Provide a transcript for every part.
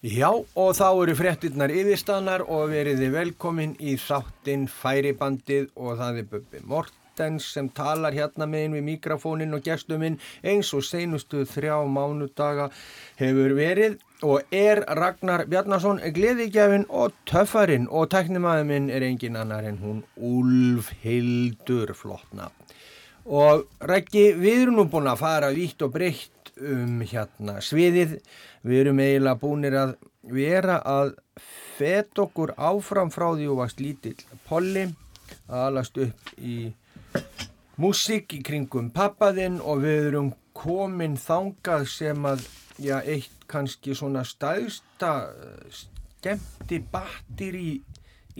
Já, og þá eru fréttinnar yfirstanar og veriði velkomin í þáttinn Færibandið og það er Bubbi Mortens sem talar hérna megin við mikrofónin og gestuminn eins og seinustu þrjá mánudaga hefur verið og er Ragnar Bjarnason gleðigjafinn og töffarinn og teknimaður minn er engin annar en hún Úlf Hildur Flottna. Og Rækki, við erum nú búin að fara vitt og breytt um hérna sviðið. Við erum eiginlega búinir að vera að fet okkur áfram frá því og varst lítill polli aðalast upp í músík í kringum pappaðinn og við erum komin þangað sem að, já, eitt kannski svona staðsta skemmti battir í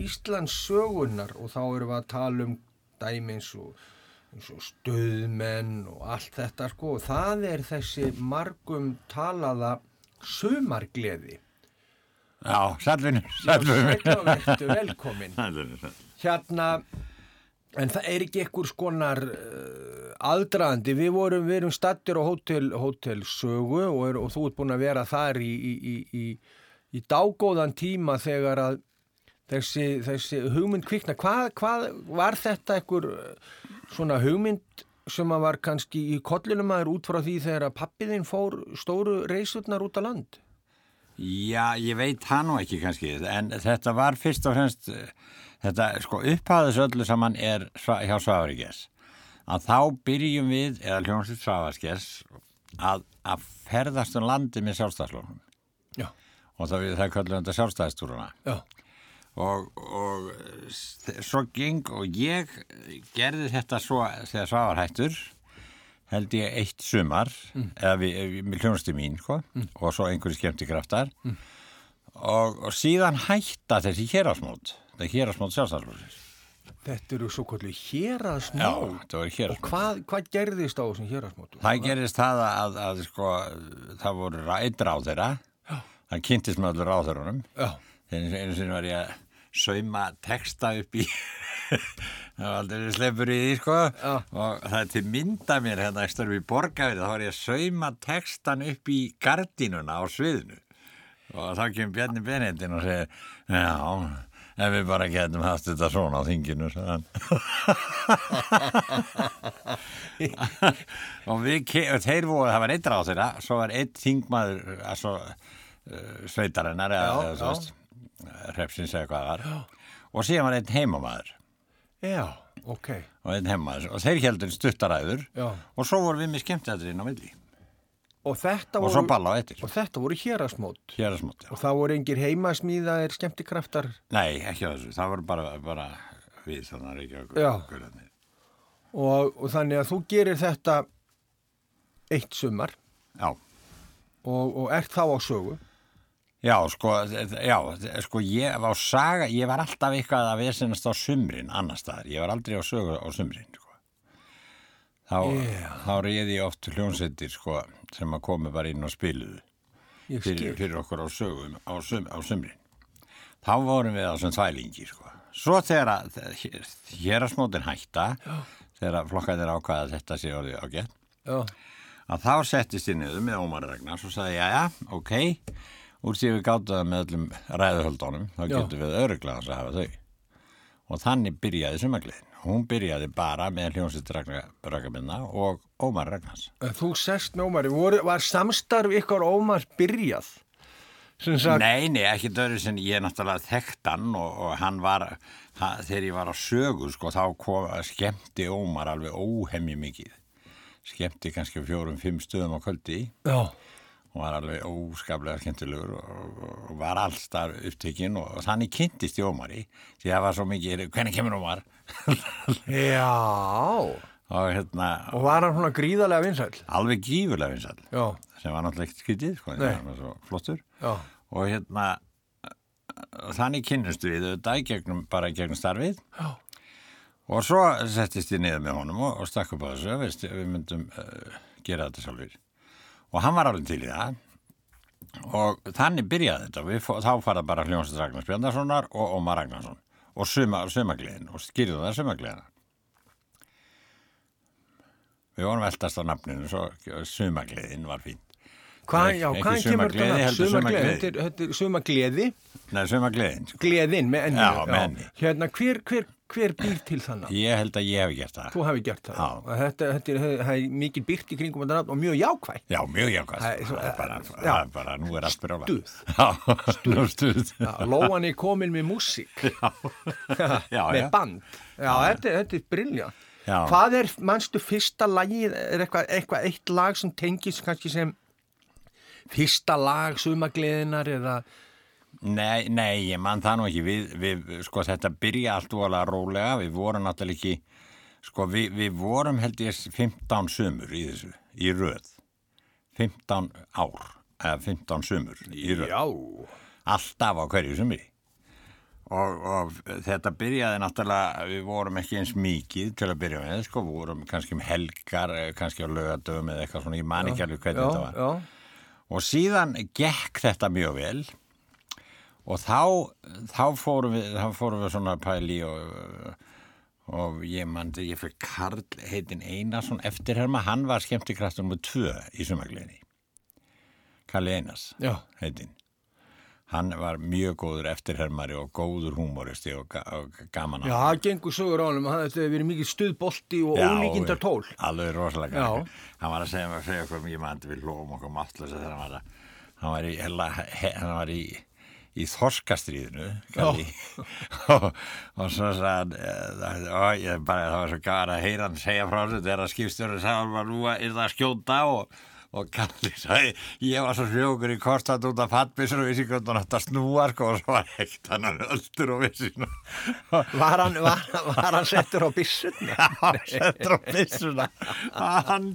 Íslands sögunar og þá erum við að tala um dæmins og stöðmenn og allt þetta sko. Og það er þessi margum talaða sumargleði. Já. Sætla verðtu velkomin Sælvinur, Hérna en það er ekki einhver skonar uh, aðdraðandi, við vorum við erum stattir á hótel, hótel sögu og, er, og þú ert búin að vera þar í, í, í, í, í dágóðan tíma þegar að þessi, þessi hugmynd kvikna hvað, hvað var þetta einhver uh, svona hugmynd sem að var kannski í kollinum aður út frá því þegar að pappiðinn fór stóru reysutnar út á land? Já, ég veit það nú ekki kannski, en þetta var fyrst og fremst, eh, þetta sko upphæðis öllu saman er hjá Svafaríkes, að þá byrjum við, eða hljómsveit Svafaríkes, að, að ferðast um landi með sjálfstæðslónum. Já. Og það, það kallum þetta sjálfstæðstúruna. Já. Og, og svo geng og ég gerði þetta svo þegar Svavar hættur, held ég eitt sumar mm. eða við, við hljónustu mín sko, mm. og svo einhverju skemmti kraftar mm. og, og síðan hætta þessi hérasmót þetta er hérasmót sjálfstæðarlósins Þetta eru svo kvöldu hérasmót Já, Og hvað, hvað gerðist á þessum hérasmótu? Það gerðist það að, að, að sko, það voru einn ráð þeirra það kynntist með öllu ráð þeirrunum þegar einu sinni var ég að sauma texta upp í það var aldrei sleppur í því sko. Já. og það er til mynda mér hérna ekki störfi í borgafið þá var ég að sauma textan upp í gardínuna á sviðinu. Og þá kemur Bjarni Benedin og segir já, ef við bara getum haft þetta svona á þinginu og við þeir voru, það var eitt ráð þeirra svo var eitt þingmaður altså, uh, sveitarinnar eða repsins eða hvað var já. og síðan var einn heimamaður Já, ok. Og einn heimmaður. Og þeir heldur stuttaræður og svo voru við með skemmtæðurinn á milli. Og þetta voru... Og svo balla á eittir. Og þetta voru hérasmót. Og það voru engir heimasmíðaðir skemmtikraftar? Nei, ekki þessu. Það voru bara, bara við þannig að. Já. Og, og þannig að þú gerir þetta eitt sumar. Já. Og, og ert þá á sögu. Já, sko, já, sko, ég var saga, ég var alltaf eitthvað að vesenast á sumrin annar staðar, ég var aldrei á sögu á sumrin, sko. Þá, yeah. þá reyði ég oft hljónsettir, sko, sem að komi bara inn og spiluðu fyrir, fyrir okkur á sögu á, sum, á sumrin. Þá vorum við á svona þvælingi, sko. Svo þegar að, hér að smótin hætta, já. þegar flokkaðir ákvaða að þetta sé orðið ágætt, að þá settist ég niður með Ómar Ragnar og sagði, já, já, ok, úr því við það með öllum ræðuhöldunum þá getum við öruglega að hafa þau. Og þannig byrjaði sumagliðin hún byrjaði bara með hljómsitt Rakaminna og Ómar Ragnars. Þú sest með Ómar var samstarf ykkur Ómar byrjað? Sagt... Nei, nei, ekki dörru sem ég náttúrulega þekktan og, og hann var hann, þegar ég var á sögu sko þá kom, skemmti Ómar alveg óhemmi mikið. Skemmti kannski fjórum, fimm stöðum á kvöldi. Já og var alveg óskaplega skemmtilegur og, og var allstar upptökin og þannig kynntist ég Ómari því það var svo mikið, hvernig kemur Ómar? Já og hérna og var hann svona gríðarlega vinsæl? Alveg gífurlega vinsæl Já. sem var náttúrulega ekkert skytið sko, það var svo flottur Já. og hérna þannig kynnist við þetta gegnum, bara gegnum starfið Já. og svo settist ég niður með honum og, og stakk upp á þessu við myndum uh, gera þetta sjálfur og hann var alveg til í það. Og þannig byrjaði þetta. Við, þá farað bara Hljómsveit Ragnars Bjarnarssonar og Ómar Ragnarsson. Og sumagliðin og skýrðu það sumagliðina við vorum eldast á nafninu sumagliðin var fín Hvað, Ekki- já, hvaðan kemur þetta er sumagleði, Nei, sumagleðin, sko. gleðin með enni. Hérna, hver, hver, hver býr til þannig? Ég held að ég hef gert það. Þú hafi gert það. Þetta, þetta er, það er mikið byrt í kringum þetta nafn og mjög jákvægt. Já, mjög jákvæmt. Það er Það er bara, það er bara, nú er allt brjóla. Stuð. Já, er stuð. Já, Lóan er komin með músík. Já, með band. Já, þetta, þetta er briljant. Já. Hvað er, mannstu, fyrsta lagið, er eitthvað, eitthvað eitt lag sem tengis kannski sem fyrsta lag sumagleðinar eða, Nei, nei, ég mann það nú ekki. Við, við, sko, þetta byrja allt óalega rólega. Við vorum náttúrulega ekki, sko, við, við vorum held ég 15 sumur í þessu, í röð. 15 ár, eða 15 sumur í röð. já, alltaf á hverju sumri og, og þetta byrjaði náttúrulega, við vorum ekki eins mikið til að byrja með, sko, við vorum kannski um helgar, eh, kannski á lögadöfum eða eitthvað svona, ég man ekki alveg hvernig þetta já, var já, og síðan gekk þetta mjög vel og þá, þá fórum við, þá fórum við svona pæli og, og ég mandi, ég fyrir Karl heitin Einarsson eftirherma, hann var skemmtikraftur með tvö í sumagliðinni Kalli Einars já, heitin hann var mjög góður eftirhermari og góður húmoristi og, ga og gaman já, það gengur sögur á hann, hefur verið mikið stuðbolti og ólíkindar tól. alveg rosalega hann var að segja mig segja okkur ég mandi við lofum okkur mátlösa þegar hann var að hann var í, hella, he, hann var í í þorskastríðinu kalli, og, svo bara það var svo gaman að heyra hann segja frá þessu þegar skipstjóri sagði hann var nú að er það að skjóta og og Kalli sagði, ég var svo hljókur í kortat út af fattbissur og vissi hvernig hann átt að snúa sko og svo var ekkert hann öldur og vissi Var hann, var, var hann settur á byssunni? hann settur á byssuna. Hann, hann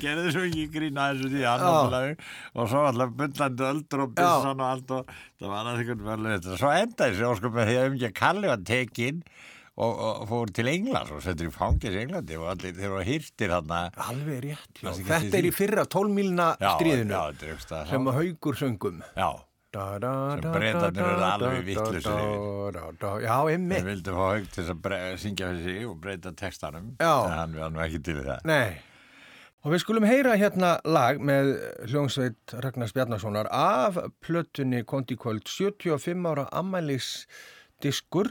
gerði svo ekki grína þessu því hann Já. og svo alltaf bundlandi öldur og byssan og allt og það var að einhvern veginn svo endaði sér óskum með því að um ekki Kalli var tekinn og, og fór til Englands og settur í fangis Englandi og allir þeir voru hýrtir hann Alveg rétt, já. Þetta er í fyrra tólmílna stríðinu já, sem að haugur söngum. já, Da, da, Sem da, eru alveg da, Já, þeir einmitt. vildu fá haug til að syngja fyrir sig og breyta textanum en hann var nú ekki til það Nei. Og við skulum heyra hérna lag með hljómsveit Ragnars Bjarnasonar af plötunni Kontikvöld 75 ára ammælis diskur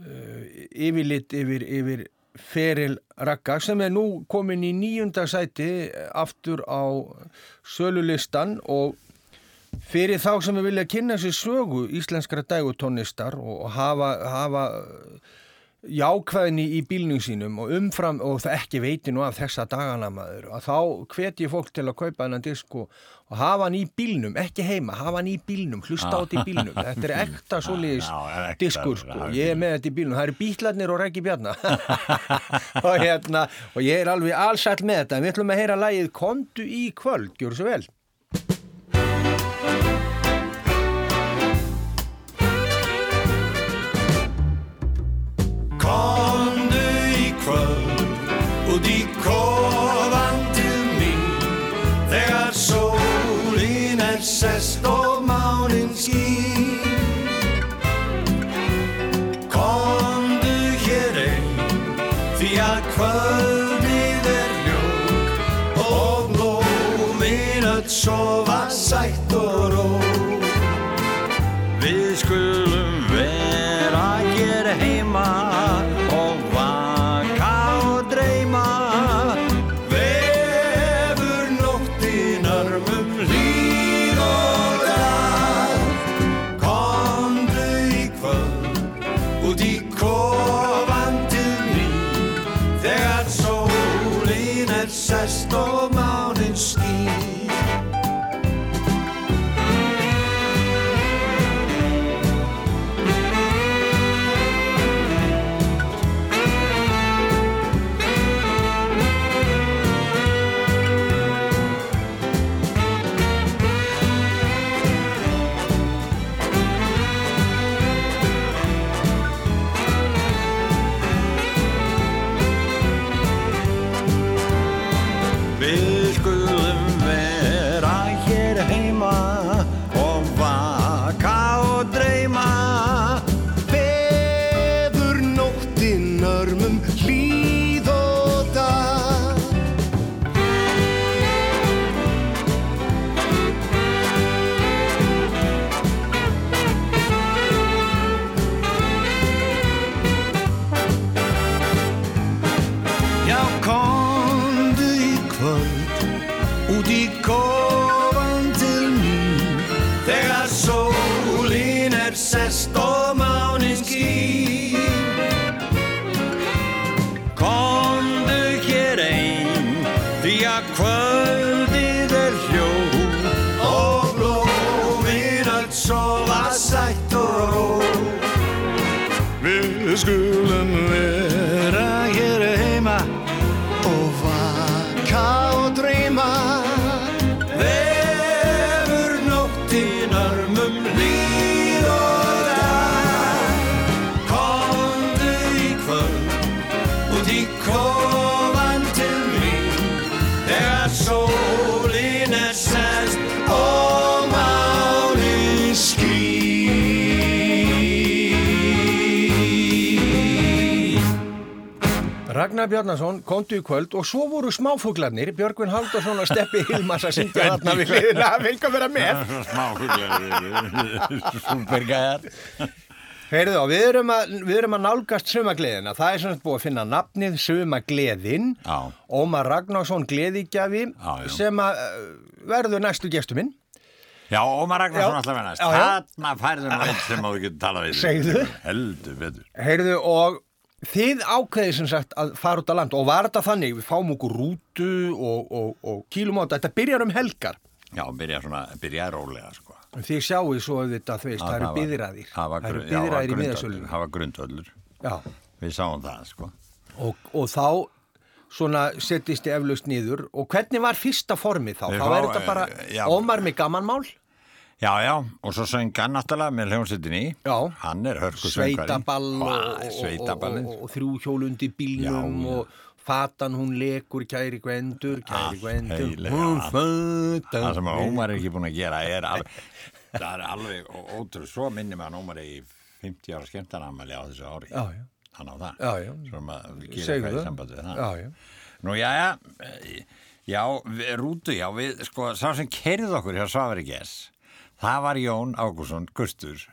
uh, yfirlit yfir, yfir feril Ragga sem er nú komin í nýjunda sæti aftur á sölulistan og fyrir þá sem við vilja kynna sér sögu íslenskra dægutónlistar og hafa, hafa jákvæðni í bílnum sínum og umfram, og það ekki veiti nú af þessa dagana maður, að þá hvet ég fólk til að kaupa hennan disk og, og hafa hann í bílnum, ekki heima, hafa hann í bílnum, hlusta á þetta í bílnum, þetta er ekta já, ekta, diskur sko, ég er með þetta í bílnum, það eru bítlarnir og rækki bjarna. Og hérna, og ég er alveg allsall með þetta, við ætlum að heyra lagið Kondu í kvöld, gjör svo vel. Við skulum vera hér heima Ragnar Bjarnason, kontu í kvöld og svo voru smáfuglarnir, Björgvin Haldarsson og Steppi Hilmas að syngja þarna við hliðina, vilka vera með. Smá huglega Súlbergæðar Heyrðu þá, við erum að, við erum að nálgast sumagleðina, það er svona búið að finna nafnið sumagleðin, Já. Ómar Ragnarsson gleðigjafi sem að uh, verður næstu gestu minn. Já, Ómar Ragnarsson alltaf já. Þarna færðum við sem þú getur talað við Segðu. Heldur betur Heyrðu og þið ákveðið sem sagt að fara út á land og var þetta þannig, við fáum okkur rútu og, og, og kílum á þetta, þetta byrjar um helgar. Já, byrja svona, byrja rólega sko Þið sjáu svo þetta, þú veist, það eru byðraðir. það eru byðraðir í miðasölunum. Það var grundvöllur Já, Við sáum það sko og, og þá svona settist ég eflaust niður og hvernig var fyrsta formið þá? Þá fá- er þetta bara. Ómar með gamanmál, Já, já, og svo söng hann náttúrulega með hljómsveitinni Já. Hann er hörku sveitaball og, og, og, Sveitaballið og, og þrjú hjólundi bílnum og fatan hún lekur kæri gvendur, kæri heilega, hún allt. fatan. Það sem Ómar er ekki búin að gera er alveg, það er alveg ótrúð, svo minnir maður að Ómar í 50 ára skemmtarnamæli á þessu ári. Já, já. Hann á það. Já, já. Svo maður Segðu eitthvað í sambandi við það. Já, já. Nú, já, já, já, rútu, já, við, sko, sá sem kerið okkur hjá Svavari Gess, það var Jón Ágússon Gustur.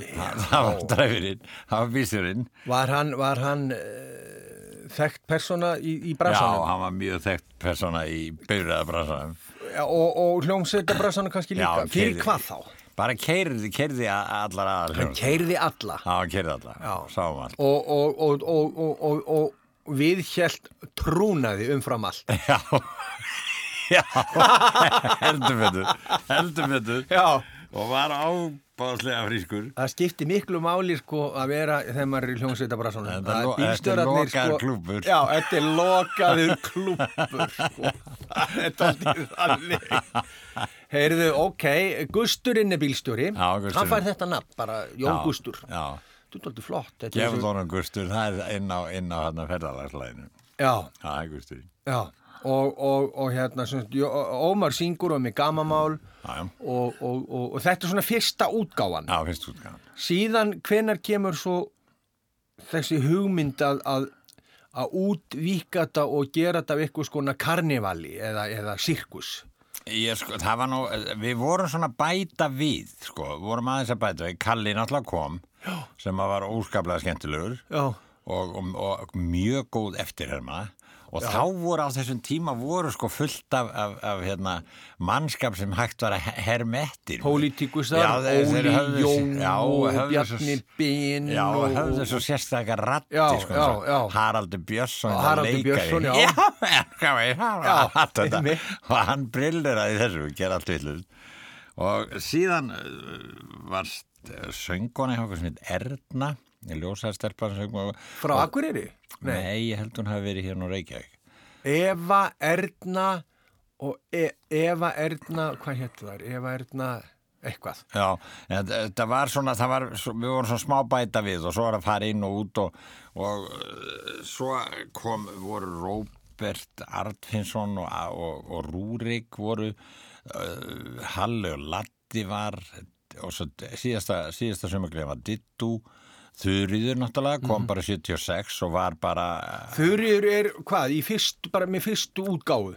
Það, það var dræfurinn, það var bísjurinn. Var hann, var hann uh, þekkt persóna í, í Já, brasanum? hann var mjög þekkt persóna í byrjaða bransanum. Já, og, og hljómsveita brasanum kannski líka. Já, Fyrir keyrði- hvað þá? Bara keirði, keirði allar aðal Hann keirði alla. Já, hann keirði allar, Já. sáum allt. og, og, og, og, og, og, og við hjælt trúnaði umfram allt. Já, já, heldur betur, heldur betur. Já. Og var ábáðslega frískur. Það skipti miklu máli sko að vera þegar maður er í hljómsveita brasanum. Þetta er lo- þetta er lokaður klúbbur. Já, þetta er lokaður klúbbur sko. þetta er alltaf þannig. Heyrðu, ok, Gusturinn er bílstjóri. Já, Gusturinn. Hann fær þetta nafn, bara Jón Já, Gustur. Já, Þetta er alltaf flott. Þetta er gefum svo- þónum Gustur, það er inn á, inn á hann ferðalagslæðinu. Já, Það er Gustur. já. Og, og, og hérna, Ómar syngur og með gamamál Já, já, og, og, þetta er svona fyrsta það. Síðan hvenar kemur svo þessi hugmynd að, að, að útvíka þetta og gera þetta af eitthvað skona karnevali eða, eða sirkus. Ég, sko, nú, við vorum svona bæta við, sko, vorum aðeins að bæta við, Kalli náttúrulega kom, já. sem var óskaplega skemmtilegur. Já, og, og, og mjög góð eftirherma og þá voru á þessum tíma voru sko fullt af, af, af hérna, mannskap sem hægt var að he- herma eftir. Pólitíkusar, Já, þeir- þeir Óli höfðu- Jón já, og Bjarni svo- Bin Já, og höfðu svo sérstakar ratti, Já, sko, já, já. Haraldur Björnsson Haraldur. Björnsson, já. Já, Já. Og hann brilleraði í þessu, gera allt villur. Og síðan uh, var söngona eitthvað sem heit Erna, söngona. frá Akureyri. Nei, ég held hún hafi verið hérna á Reykjavík. Eva Erna og e Eva Erna, hvað hétt það? Eva Erna eitthvað. Já, þetta var svona, það var, við vorum svona smá bæta við og svo var að fara inn og út og, og uh, svo kom, voru Róbert Artfinsson og, og, og Rúrik voru, uh, Halli og Latti var og svo síðasta, síðasta sömuglega var Dittu, Þurriður náttúrulega, kom bara 76 og var bara, Þurriður er hvað, fyrst, bara með fyrstu útgáfu.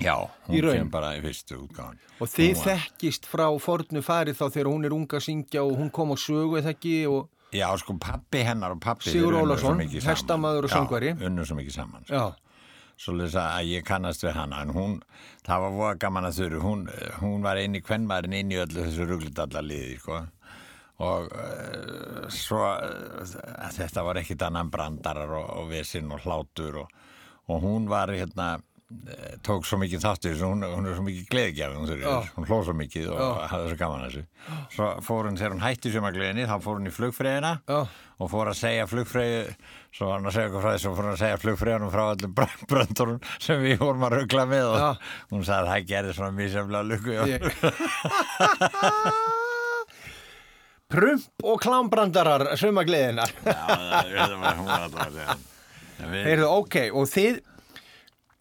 já, hún kem bara í fyrstu útgáðan. Og þið þekkist frá fornu farið þá þegar hún er unga að syngja og hún kom á sögu eða ekki og Já, sko, pappi hennar og pappi Sigur svo saman. hestamaður og söngvari. Já, unnu svo mikið saman. sko. já, Svolítið að ég kannast við hana en hún, það var voða gaman að þurru hún, hún var eini kvennmaðurinn inn í öllu þessu ruglitallaliði sko. Og uh, svo uh, þetta var ekkit annan brandarar og, og vesinn og hlátur og, og hún var hérna eh, tók svo mikið þáttu hún, hún er svo mikið gleðgjafið hún, Já. hún hló svo mikið og Já. hafði svo gaman þessu svo fór hún, þegar hún hætti sjömagleðinni þá fór hún í flugfræðina Já. og fór að segja flugfræði svo var hann að segja eitthvað frá þessu og fór hann að segja flugfræðunum frá br- bröndurum sem við vorum að ruggla með og hún sagði að það gerði svona mísefla lukku. Prump og klámbrandarar sumagliðinar. Það það Heyrðu, ok, og þið,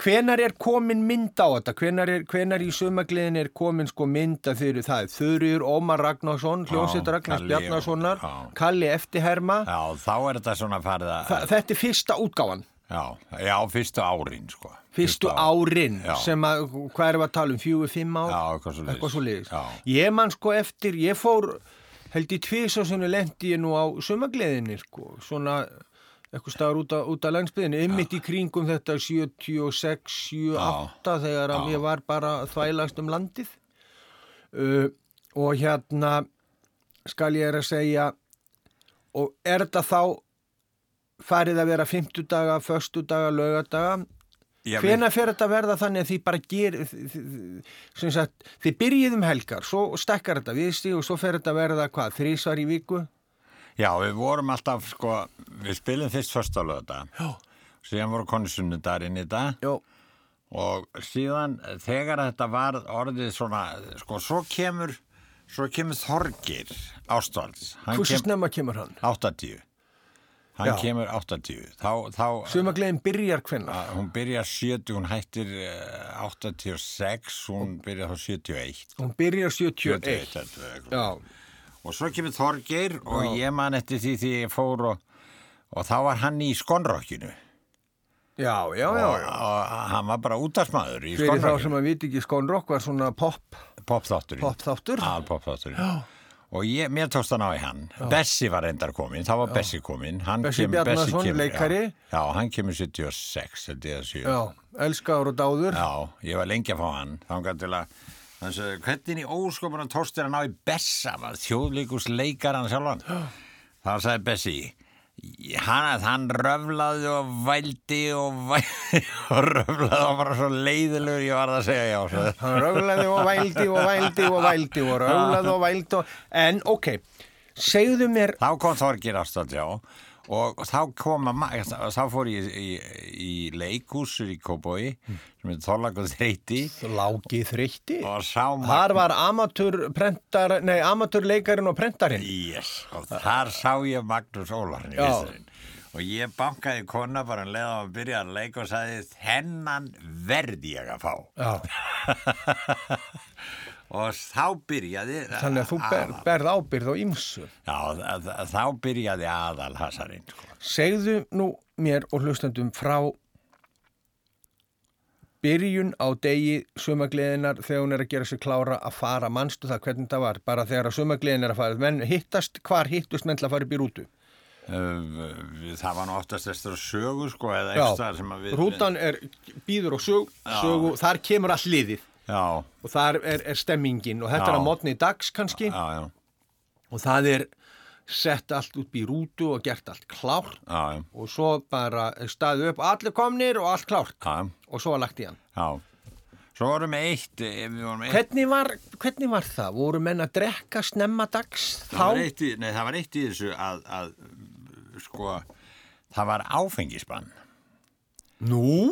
hvenar er komin mynd á þetta? Hvenar, er, hvenar í sumagliðin er komin sko mynd að þeir eru það? Þurriur Ómar Ragnarsson, hljómsveit Ragnars Bjarnarssonar. Kalli Eftiherma. Já, þá er þetta svona farið að Þa, þetta er fyrsta útgáfan, Já, já, fyrstu árin sko fyrstu árin Já. sem að, hvað erum við að tala um, fjögur, fimm ár? Já, eitthvað svo. Já, Ég man sko eftir, ég fór, held ég tvís og svona lendi ég nú á sumagliðinni sko, svona eitthvað staðar út, á- út af landsbyðinni, ymmit í kringum þetta 76, 78 þegar að ég var bara þvælast um landið. Uh, og hérna skal ég er að segja og er þetta þá farið að vera 50 daga, föstu daga, lögadaga Hvena fer þetta að verða þannig að því bara ger sem sagt, þið byrjið um helgar svo stekkar þetta viðstíð og svo fer þetta að verða hvað, þrísvar í viku Já, við vorum alltaf, sko, við spilum fyrst lögða. Já. Síðan voru konsunnudar inn í þetta Jó, og síðan þegar þetta var orðið svona, sko, svo kemur, svo kemur Þorgir Ástvalds. Hversu snemma kemur hann? 80. Hann Já. kemur 80. Þá, þá, Sumagleðin byrjar hvenna? hún byrjar 70, hún hættir eh, 86, hún byrjar þá 71. Hún byrjar 71 þetta er eitthvað. Já, Og svo kemur Þorgeir og ég man eftir því því ég fór og, og þá var hann í skonrokkinu já, já, já, og, já. og hann var bara útastmaður í Fyrir þá sem skonrokkinu. að viti ekki Skón Rock var svona pop, Popþátturinn. pop þáttur Al popþátturinn. Og ég, mér tókst hann á í hann. Bessi var reyndar komin, þá var Bessi komin. Hann Bessi kemur- Bjarnason, kemur, leikari. Já, já, hann kemur 76, held ég að séu. Já, elskaður og dáður Já, ég var lengi að fá hann þannig til að hann sagði, hvernig í óskopunum tóstir hann á í Bessa var þjóðleikus leikar hann sjálfan þá sagði Bessi hann, hann röflaði og vældi og vældi og röflaði og bara svo leiðilegur ég var að segja já sagði. Hann röflaði og vældi og vældi og vældi og röflaði og vældi og... En, ok, segðu mér þá kom Þorgir ástætt já og þá kom að ma- þá fór ég í, í, í leikúsur í Kóbói sem heitir Þorlagur þreyti Lági þreytti og sá Þar var leikarinn og prentarinn. Yes, og þar sá ég Magnús Ólarni og ég bankaði kona bara um leið á að byrja að leika og sagði þennan verði ég að fá. Já, og þá byrjaði þannig að þú ber, berð ábyrð á ýmsu. Já, þá byrjaði aðal hasarinn sko. Segðu nú mér og hlustandum frá byrjun á degi sumagleðinar þegar hún er að gera sig klára að fara. Mannstu það hvernig það var, bara þegar að sumagleðin er að fara. Menn hittast, hvar hittust menn til að fara upp í rútu við- það var nú oftast eftir að sögu sko, eða Já, ekstra sem að við rútan er býður og sög, sögu, þar kemur all liðið Já, og þar er, er stemmingin og þetta Já. er að mótni dags kannski já, já, og það er sett allt upp í rútu og gert allt klárt já, já, og svo bara staðið upp allir komnir og allt klárt já, og svo lagt í hann já. Svo vorum við eitt, eh, eitt hvernig var, hvernig var það? voru menn að drekka snemma dags það var, þá? eitt í, nei, það var eitt í þessu að, að sko, það var áfengisbann Nú?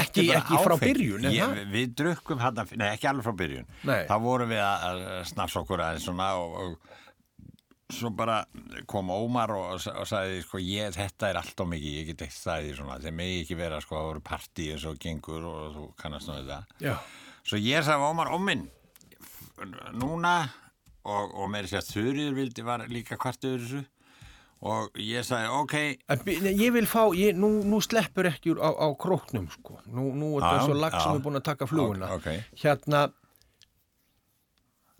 Ekki- ekki frá byrjun, ég, það? Við drukkum hann, nei ekki alveg frá byrjun Nei. þá vorum við að, að snafsa okkur aðeins svona og, og svo bara kom Ómar og, og sagði sko ég, þetta er allt og mikið, ég get ekki staðið í svona þeir megi ekki vera sko að voru partí eins og gengur og þú kannast nú þetta Já. svo ég sagði við Ómar óminn núna og, og meiri sér að Þurriður vildi var líka hvart yfir þessu og ég sagði ok En Ég vil fá, ég, nú, nú sleppur ekki á, á króknum sko. Nú, nú er Já, það svo lag já. sem er búin að taka fluguna. Ok, ok. Hérna,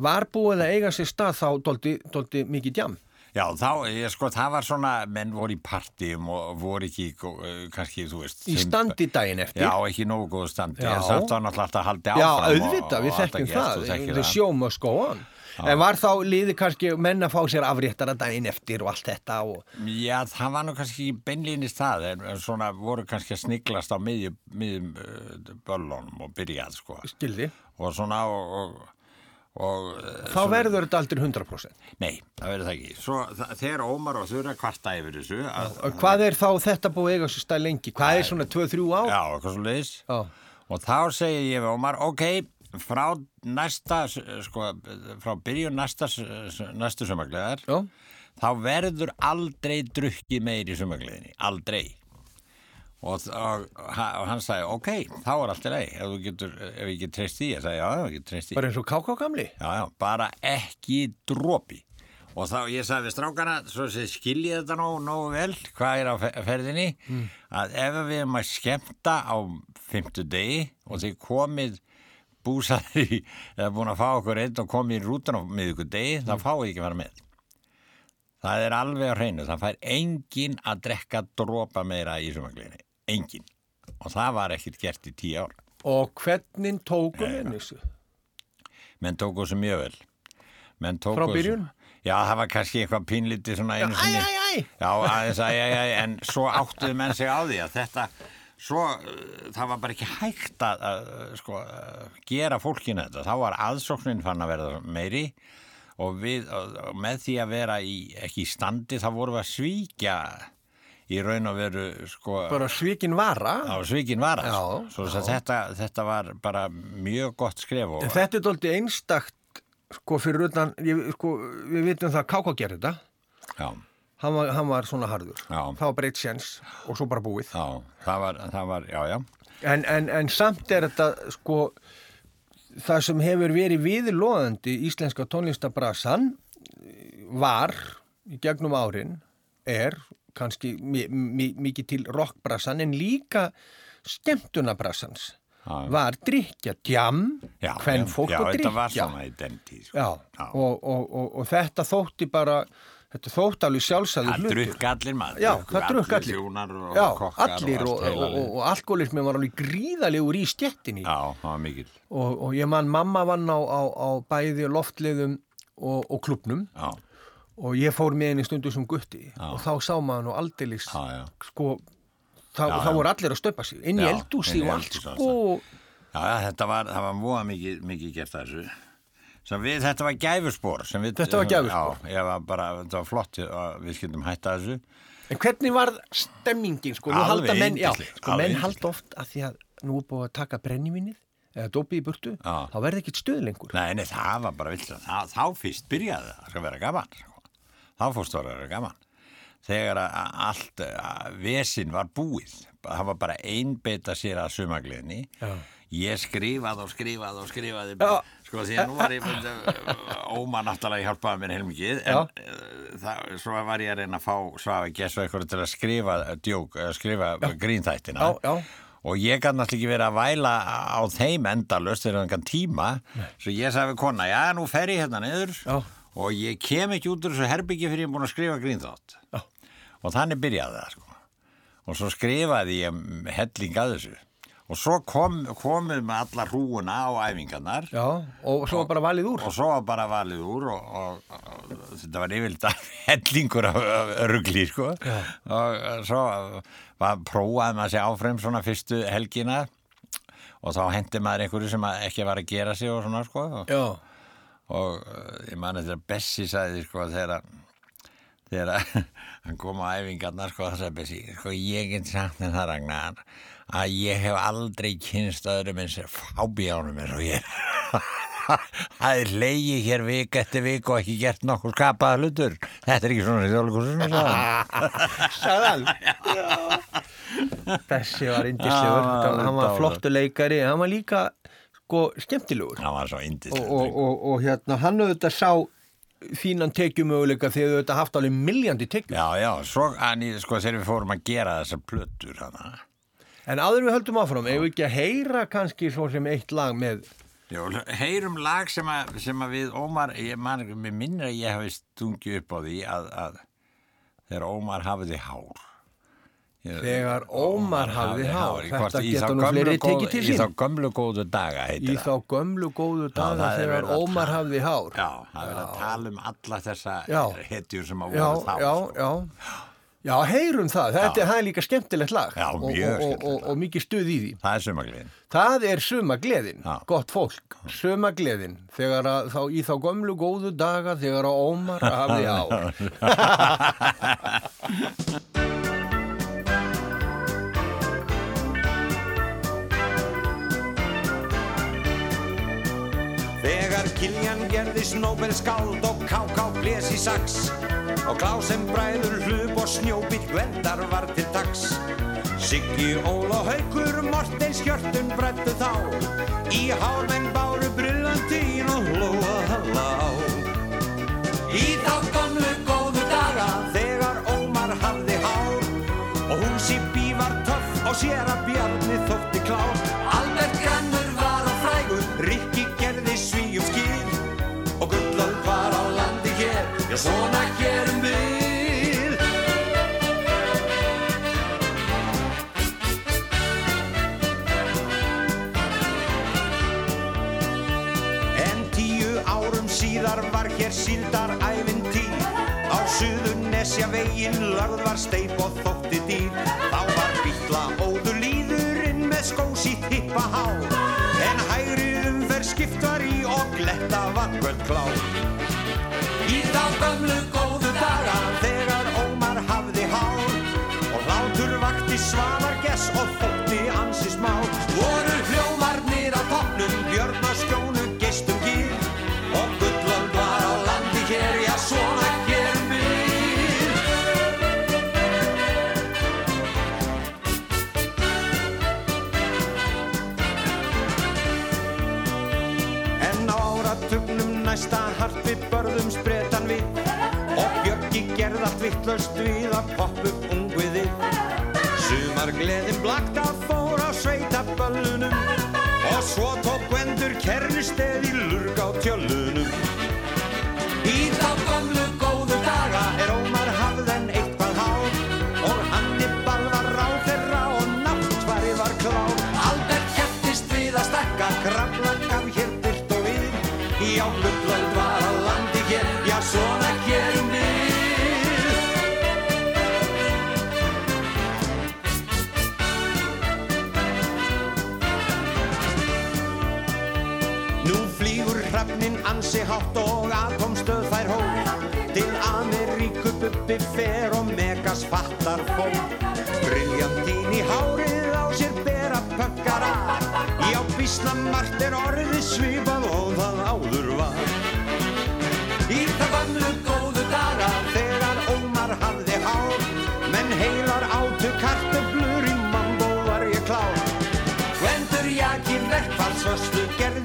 var búið að eiga sér stað þá doldi, doldi mikið djam? Já, þá, ég sko, það var svona, menn voru í partíum og voru ekki, uh, kannski, þú veist, Í standi daginn eftir. Já, ekki nógu góðu standi, Já. en samt var náttúrulega alltaf haldið Já, áfram. og- auðvitað, við þekkjum það, það. show must go on. En var þá liði kannski menn að fá sér afréttara daginn eftir og allt þetta og... Já, það var nú kannski beinlýnist það, en svona voru kannski að sniglast á miðjum, miðjum uh, böllunum og byrjað, sko. Skildi. Og svona, og, og, uh, Þá verður þetta aldrei 100%. nei, það verður það ekki. Svo þegar Ómar og Þurra kvarta yfir þessu, að, Og Hvað er þá þetta búið eiga sér stað lengi? Hvað er svona 2-3 ár? já, eitthvað svo leiðis. Og þá segi ég við Ómar, ok, frá næsta, sko, frá byrjun næsta, næstu sumargleðar, Já. þá verður aldrei drukki meir í sumargleðinni, aldrei. Og, og, og hann sagði, ok, þá er allt í leið, ef þú getur, ef ég get treyst í, ég sagði, já, já, ég get treyst í. Bara eins og káká gamli? Já, já, bara ekki dropi. Og þá ég sagði við strákana, svo sé skiljið þetta nógu, nógu vel, hvað er á fe- ferðinni, að ef við erum að skemmta á fymtu degi og þið komið búsaður í, eða búin að fá okkur einn og komið í rútan á miðugur degi, þá fáið ekki að fara með. Það er alveg á hreinu, það fær engin að drekka dropa meira í sumagliðinni, engin. Og það var ekkert gert í tíu ár. Og hvernig tókum við þessu? menn tóku þessu mjög vel Frá byrjun? já, það var kannski eitthvað pínlítið svona einu sinni æ, æ! já, aðeins, æ, æ, æ, en svo áttuðu menn sig á því að þetta svo, uh, það var bara ekki hægt að, að sko, að gera fólkinu þetta, þá var aðsóknin fann að verða meiri og við, og, með því að vera í, ekki í standi, þá vorum við að svíkja í raun og veru, sko Bara svikin vara? á svíkin var Já, svo að þetta, þetta var bara mjög gott skref og þetta er doldið einstakt, sko, fyrir utan, ég, sko, við vitum það að káká gerir þetta. já, Hann var, hann var svona harður. Já. Það var bara eitt sjens og svo bara búið. Já, það var, það var, já, já, En, en, en samt er þetta, sko, það sem hefur verið viðlóðandi íslenska tónlistabrassan var í gegnum árin er kannski mi- mi- mikið til rockbrassan en líka skemmtunabrassans Já. var drikja, djam, hvern fólk og þetta var drikja. sko. Og, og, og, og þetta þótti bara, þetta þótti alveg sjálfsæður Það hlutur. drukk allir maður, Já, það drukk allir. Þjónar og Já, kokkar allir og, og og, og, alkoholismi var alveg gríðalegur í stjettinni Já, það var mikil, og, og ég man mamma vann á, á, á bæði loftliðum og, og klubnum já, og ég fór með henni stundu sem gutti. Já. og þá sá maður nú aldeilis sko, þá, þá voru allir að stöpa sig. Inn í eldúsi og allt sko. Já, þetta var, það var múa mikið, mikið gert að þessu. Við, þetta var gæfuspor. sem Við, Þetta var gæfuspor. Já, ég var bara, þetta var flott að við skildum hætta þessu. En hvernig var stemmingin sko, Alveg halda menn, já, sko, alveg menn halda oft að því að nú er búið að taka brennivinnið eða dópið í burtu, Já. þá verði ekkit stuð lengur Nei, nei, það var bara vilt þá fyrst byrjaði það að vera gaman sko. þá fórst það að vera gaman þegar að allt að vesin var búið það var bara einbeita sér að sumagliðni ég skrifaði og skrifaði og skrifaði Já. Sko því að nú var ég óma náttúrulega hjálpaði mér heilmikið en uh, það, svo var ég að reyna að fá svafa gess og eitthvað til að skrifa djók, að skrifa grínþættina. Já, já. og ég kann náttúrulega ekki verið að væla á þeim endalust þegar einhvern tíma. Svo ég sagði við kona, já nú fer ég hérna niður. Já. og ég kem ekki út úr þessu herbyggi fyrir ég er búin að skrifa grínþátt. Og þannig byrjaði það sko. og svo skrifaði ég helling að þessu og svo kom, komum með alla hrúuna á æfingarnar. Já, og svo var bara valið úr. Og svo var bara valið úr og, og, og, þetta var yfirlega hellingur af, af rugli sko. og svo var, prófaði maður sig áfram svona fyrstu helgina. Og þá hendi maður einhverju sem ekki var að gera sig og svona sko. Og, og uh, ég man þetta Bessi sagði sko þegar að- þegar hann kom á æfingarnar sko það sagði Bessi sko ég get sagt það Ragnar að ég hef aldrei kynst öðrum eins fábjánum eins og ég. Það er leiði hér vik eftir vik og ekki gert nokkur skapaða hlutur. Þetta er ekki svona sagði hann. Þessi var indislegur Já, hann var flottu leikari. Hann var líka sko skemmtilegur. Hann var svo og, indislega og, og, og hérna hann auðvitað sá þínan tekjumöguleika þegar þau auðvitað haft alveg miljandi tekjum já já, svo hann, sko þegar við fórum að gera þessar plötur hana. En áður við höldum áfram ef við ekki að heyra kannski svo sem eitt lag með Jó, heyrum lag sem að, sem að við Ómar, ég man minnir að ég hafi stungið upp á því að, að þegar Ómar hafiði hár. Ég- Þegar Ómar hafði hár. í hvort- Þetta í þá nú fleiri tekið til Í sín. þá gömlu góðu daga Í heitir þá gömlu góðu daga það er þegar Ómar hafði hár. Já, það er að tala um alla þessa Já. hetjur sem að já, voru þá. já, sko. já. Já, heyrum það. Þetta Já. það er líka skemmtilegt lag. Já, og, og, og, og, mikið stuð í því. Það er sumagliðin. Það er sumagleðin, gott fólk, sumagleðin, þegar að þá í þá gömlu góðu daga þegar að Ómar hafði ár. Þegar Kiljan gerði snóbel skáld og káká blés í sax og Klásem bræður hlup og snjóbíl gvendar var til dags. Siggi, Ól og Haukur, Morteins hjörtun brættu þá. Í hármenn báru brillantín og hlóa halla á. Í þá gamlu góðu daga þegar Ómar hafði hár og hún Sippi var töff og sér að Bjarni þótti já svona gerum við. En tíu árum síðar var hér síldar ævintýr Á suðurnesja veginn lagð var steip og þótti dýr. Þá var býtla óður líðurinn með skósít hippa hár. En hægri umferð skipt var í og gletta vakvöld klár Í þá gömlu góðu daga. Þegar Ómar hafði hár Og hlátur vakti svanar gess og þótti ansi smá. Voru hljómarnir á toppnum, björn og skjónu geistum gýr Og gullöld var á landi hér, já svona gerum við En á áratugnum næsta hart við börðum Björki vittlaust við að poppa upp ungviðið Sumar gleðin blakt að fór á sveitaböllunum Og svo tók Gvendur kernisteð í lurg á tjöllunum. Í þá gömlu hátt og atomstöð fær hól. Til Ameríku bubbi fer og megas fattar fólk. Briljantín í hárið á sér bera pökkara Já, bísna margt er orðið svipað og það áður var. Í það gamlu góðu daga þegar Ómar hafði hár. Menn heilar átu kartöflur í mambo var ég klár. Gvendur jakir verkfallsvöslu gerði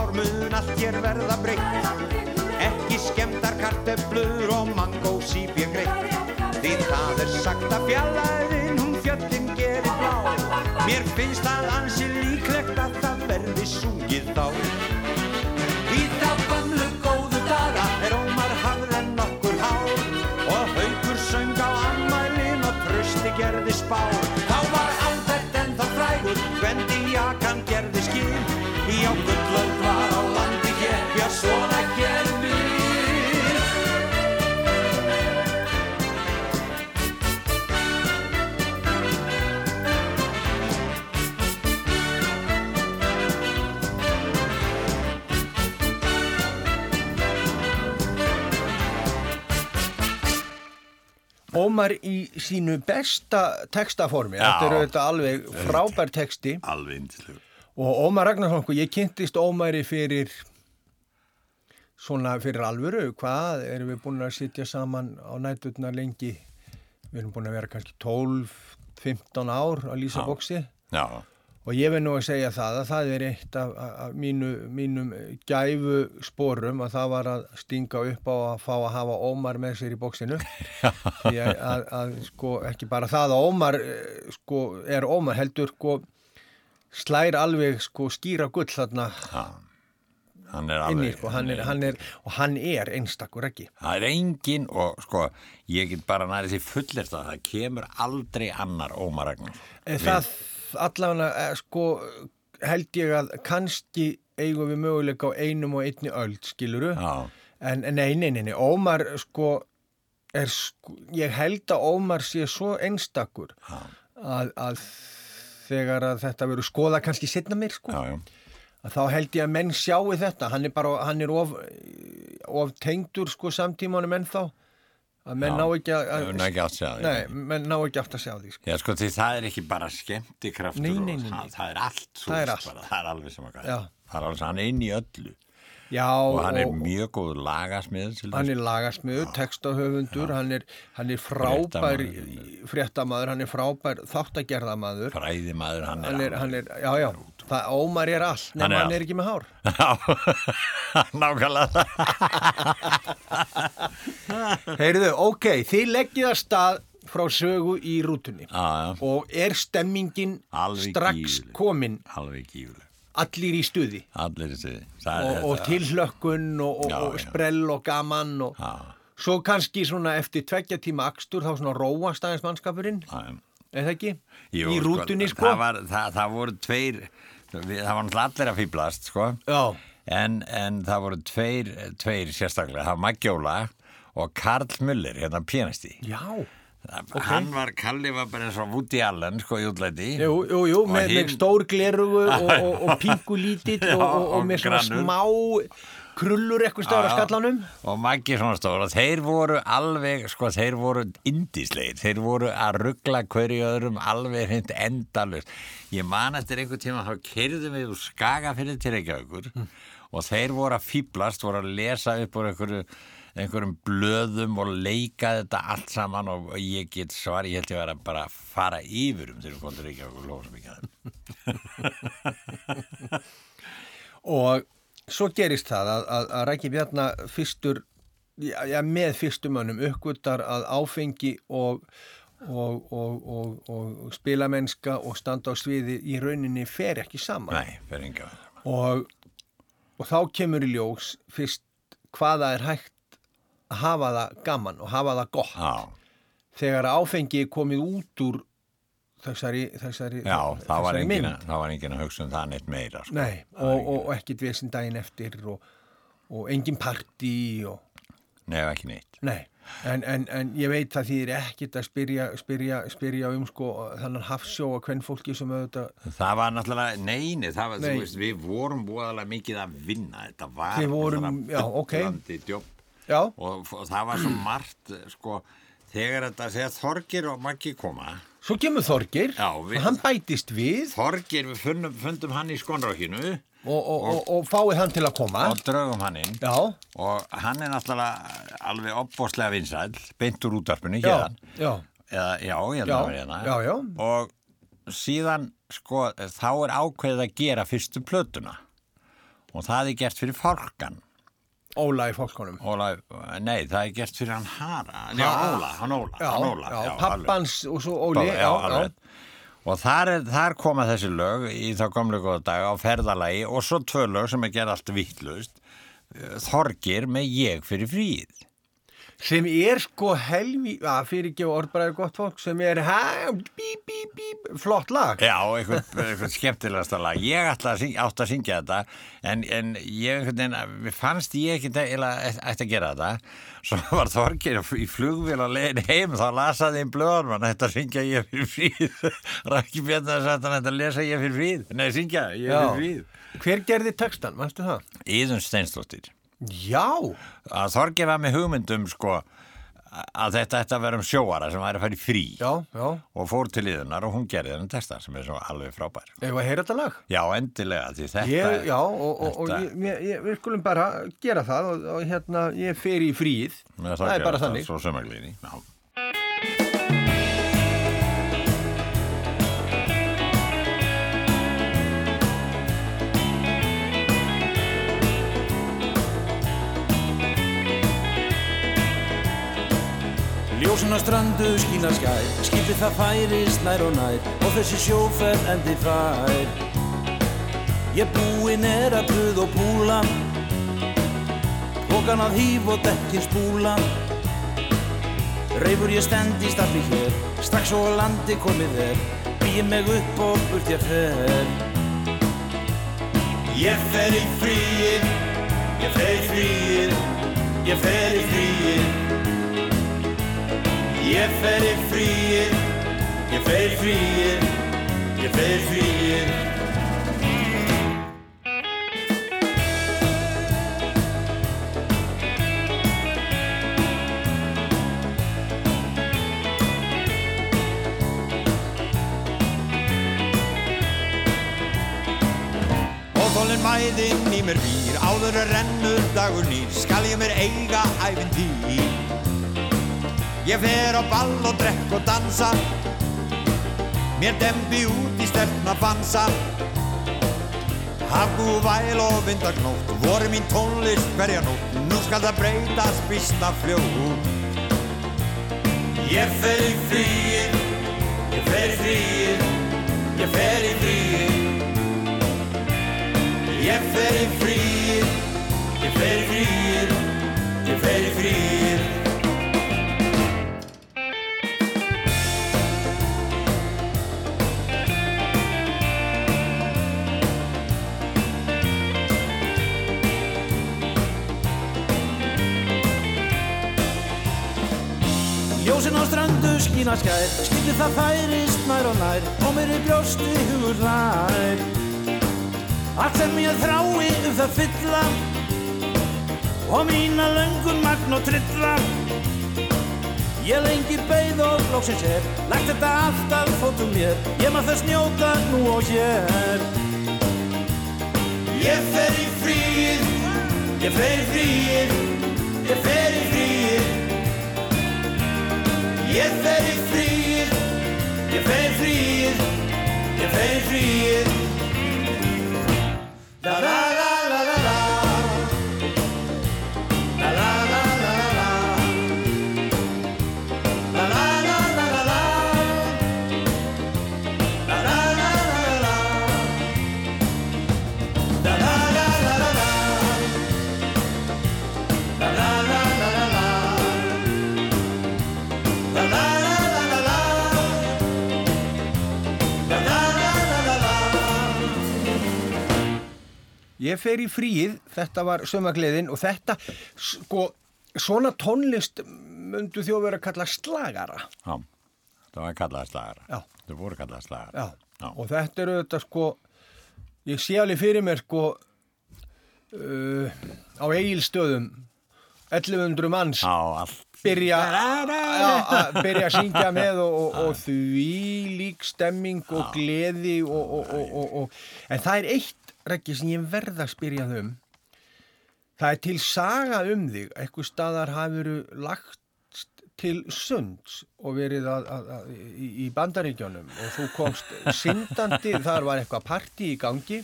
ár mun allt hér verða breytt. Ekki skemmtar kartöflur og mangó sípja greitt. Því það er sagt að fjallaðin hún fjöllin gerir blá. Mér finnst það ansi líklegt að það verði sungið þá Ómar í sínu besta textaformi, Já. þetta er auðvitað alveg frábær texti. Alveg indislega. og Ómar Ragnarsson, sko, ég kynntist Ómari fyrir svona fyrir alvöru, hvað erum við búin að sitja saman á nætturna lengi, við erum búin að vera kannski 12-15 ár að lýsa Já. bóksi Já, og ég verð nú að segja það að það er eitt af, af, mínu, mínum gæfu sporum að það var að stinga upp á að fá að hafa Ómar með sér í bóksinu því að, að, að sko ekki bara það að Ómar eh, sko er Ómar heldur sko slær alveg sko skýra gull þarna Já, hann er inni sko, hann er, hann er, og hann er einstakur ekki Það er engin og sko, ég get bara nærið því fullert að það kemur aldrei annar Ómar Ragnar. En það allavega eh, sko held ég að kannski eigum við möguleika á einum og einni öld skiluru en en nei, nei, nei, nei, Ómar sko er sko, ég held að Ómar sé svo einstakur að, að þegar að þetta verður skoða kannski setna mér sko. Já, já. að þá held ég að menn sjáu þetta. Hann er bara, hann er of, of tengdur sko samtímanum ennþá að menn ná ekki að, að ná ekki átt að sjá því sko. Já, sko, því það er ekki bara skemmtikraftur Nei, og nei, nei, nei. Það, það er allt Það er. Bara, það er alveg sem að Já. gæða. Það er alveg sem hann er inn í öllu Já, og hann er mjög góð lagasmið hann er lagasmiður, textahöfundur hann er, hann er frábær Fréttamaður. hann er frábær þáttagerðamaður Fræðimaður, hann er, hann er, já, já það Ómar er allt, Hann nema hann er ekki með hár nákvæmlega. Heyrðu, ok, þið leggið að stað frá sögu í rútunni Já, já, og er stemmingin Alveg strax gífurleg. komin alveg gífuleg. allir í stuði Allir þessi. og, og tilhlökkun og, og, Já, og sprell og gaman og Já, svo kannski svona eftir tveggja tíma akstur þá svona róast aðeins mannskapurinn já, já. er það ekki? Jú, í rútunni sko, Það, var, það, það voru tveir, við, það var náttúrulega allir að fýblast, sko. En, en það voru tveir, tveir sérstaklega, það var Magjóla og Karl Muller, hérna pianisti. já Hann var, Kalli var bara eins og Woody Allen, sko, í útlæti. Jú, jú, jú, með, hinn- með stór glerugu og, og, og pingu lítill og, og, með svona smá krullur eitthvað já. skallanum Og Maggi svona stór og þeir voru alveg, sko, þeir voru indislegir. Þeir voru að ruggla hverju öðrum alveg hreint endalust. Ég man eftir einhver tíma þá keirðum við úr Skagafyrði til Reykjavíkur og þeir voru að fýblast, voru að lesa upp úr einhverju einhverjum blöðum og leika þetta allt saman og ég get svar, ég held ég vera bara að fara yfir um þegar við komum til Reykjavík og lofa svo mikið að og svo gerist það að, að, að Rækki Bjarna fyrstur já, já, með fyrstum mönnum uppgötar að áfengi og, og, og, og, og spilamennska og standa á sviði í rauninni fer ekki saman. Nei, fyrir enga. og, og þá kemur í ljós fyrst hvaða er hægt að hafa það gaman og hafa það gott. Já, þegar áfengi er komið út úr þessari, þessari, já það, var þessari engin, mynd. að- það var engin að hugsa um það neitt meira. Sko. Nei, og, og, og ekkit vesinn daginn eftir og, og engin partí og, Nei, ekki neitt. nei, en, en, en ég veit að því er ekkit að spyrja, spyrja, spyrja um sko þannig hafsjó og hvern fólki sem auðvitað, Það var náttúrulega, neini, það var, Nei. þú veist, við vorum búaðalega mikið að vinna, þetta var náttúrulega já, ok. bullandi djóp já, og, og það var svo margt, sko, þegar þetta, þegar Þorgir og Maggi koma, svo kemur Þorgir Já, við- og hann bætist við. Þorgir, við fundum, fundum hann í skonrákinu og, og, og, og fáið hann til að koma. Og draugum hann inn. Já, og hann er náttúrulega alveg opbóðslega vinsæl, beint úr útarpinu já, hérðan, já, eða, já, ég held að vera hérna. já, já. og síðan, sko, þá er ákveðið að gera fyrstu plötuna. Og það er gert fyrir fálkan Óla í fólkonum Óla, nei, það er gert fyrir hann Hara Já, Óla, hann Óla, já, hann Óla já, alveg. pappans og svo Óli já, alveg. Og þar, er, þar koma þessi lög í þá gamlu góða daga á ferðalagi og svo tvö lög sem er gerð allt vittlust. Þorgir með ég fyrir fríð. Sem er sko helvi að fyrir ekki orðbræði gott fólk sem er hæ, bí, bí, bí, flott lag Já, eitthvað, eitthvað skemmtilegasta lag. Ég ætla að syngja, átt að syngja þetta en, en ég mér fannst ég ekki ætti að gera þetta. Svo var Þorgir í flugvél á leiðin heim þá lasaði einn blöðan mann að syngja ég fyrir fríð. Rækki Bjarnar að þetta ætti að lesa ég fyrir fríð. Nei, syngja ég fyrir fríð. hver gerði textan, mannstu það? Íðun Steinsdóttir. Já, að Þorgeir var með hugmyndum sko að þetta ætti að vera um sjóara sem væri að fara í frí já, já og fór til íðunar og hún gerði þennan texta sem er svo alveg frábær. Ef að heyra þetta lag? Já, endilega því þetta Ég, já, og, og, og þetta- ég, ég, við skulum bara gera það og, og hérna, ég fer í fríð. með Það er bara þannig. Svo sömaglíni. Já. Ljósun á strandu skína skær Skipið það færist nær og nær Og þessi sjóferð endi fær. Ég búinn er að puð og púla. Pókan að hýf og dekkin spúla. Reifur ég stend í stafli hér. Strax og landi komið er. Býð mig upp og burt ég fer. Ég fer í fríið, ég fer í fríið, ég fer í fríið. Ég fer í fríið, ég fer í fríið, ég fer í fríið. Óþólinn mæðinn í mér býr, áður að rennur dagur nýr, skal ég mér eiga æfintýr. Ég fer á ball og drekk og dansa, mér dembi út í stertna bansa. Hafgú væl og vindagnótt, voru mín tónlist hverja nótt, nú skal það breytast býsta fljótt. Ég fer í fríið, ég fer í fríið, ég fer í fríið. Ég fer í fríið, ég fer í fríið, ég fer í fríið. Skína skær Skipið það færist nær og nær Og mér er brjósti hugur hlær Allt sem ég þrái um það fylla Og mína löngun magn og trilla. Ég lengi beið og loksins er Lægt þetta allt að fótum mér Ég maður þess njóta nú og hér. Ég fer í fríið, ég fer í fríið, ég fer í fríið. Ég fer í fríið, ég fer í fríið, ég fer í fríið. Ég fer í fríið, þetta var sömagleðin og þetta, sko, svona tónlist myndu þjó vera að kalla slagara. Já, það var kallað slagara. Já. Það voru kallað slagara. Já. Og þetta eru þetta, sko, ég sé alveg fyrir mér, sko, uh, á eigilstöðum, 1100 manns Já, allt. byrja, já, að byrja að syngja með og, og, og því lík stemming og gleði og, og, og, og, en það er eitt reggi sem ég verða að spyrja þau um það er til saga um þig eitthvað staðar hafur lagt til sunds og verið að, að, að, í, bandaríkjónum og þú komst syndandi, þar var eitthvað parti í gangi.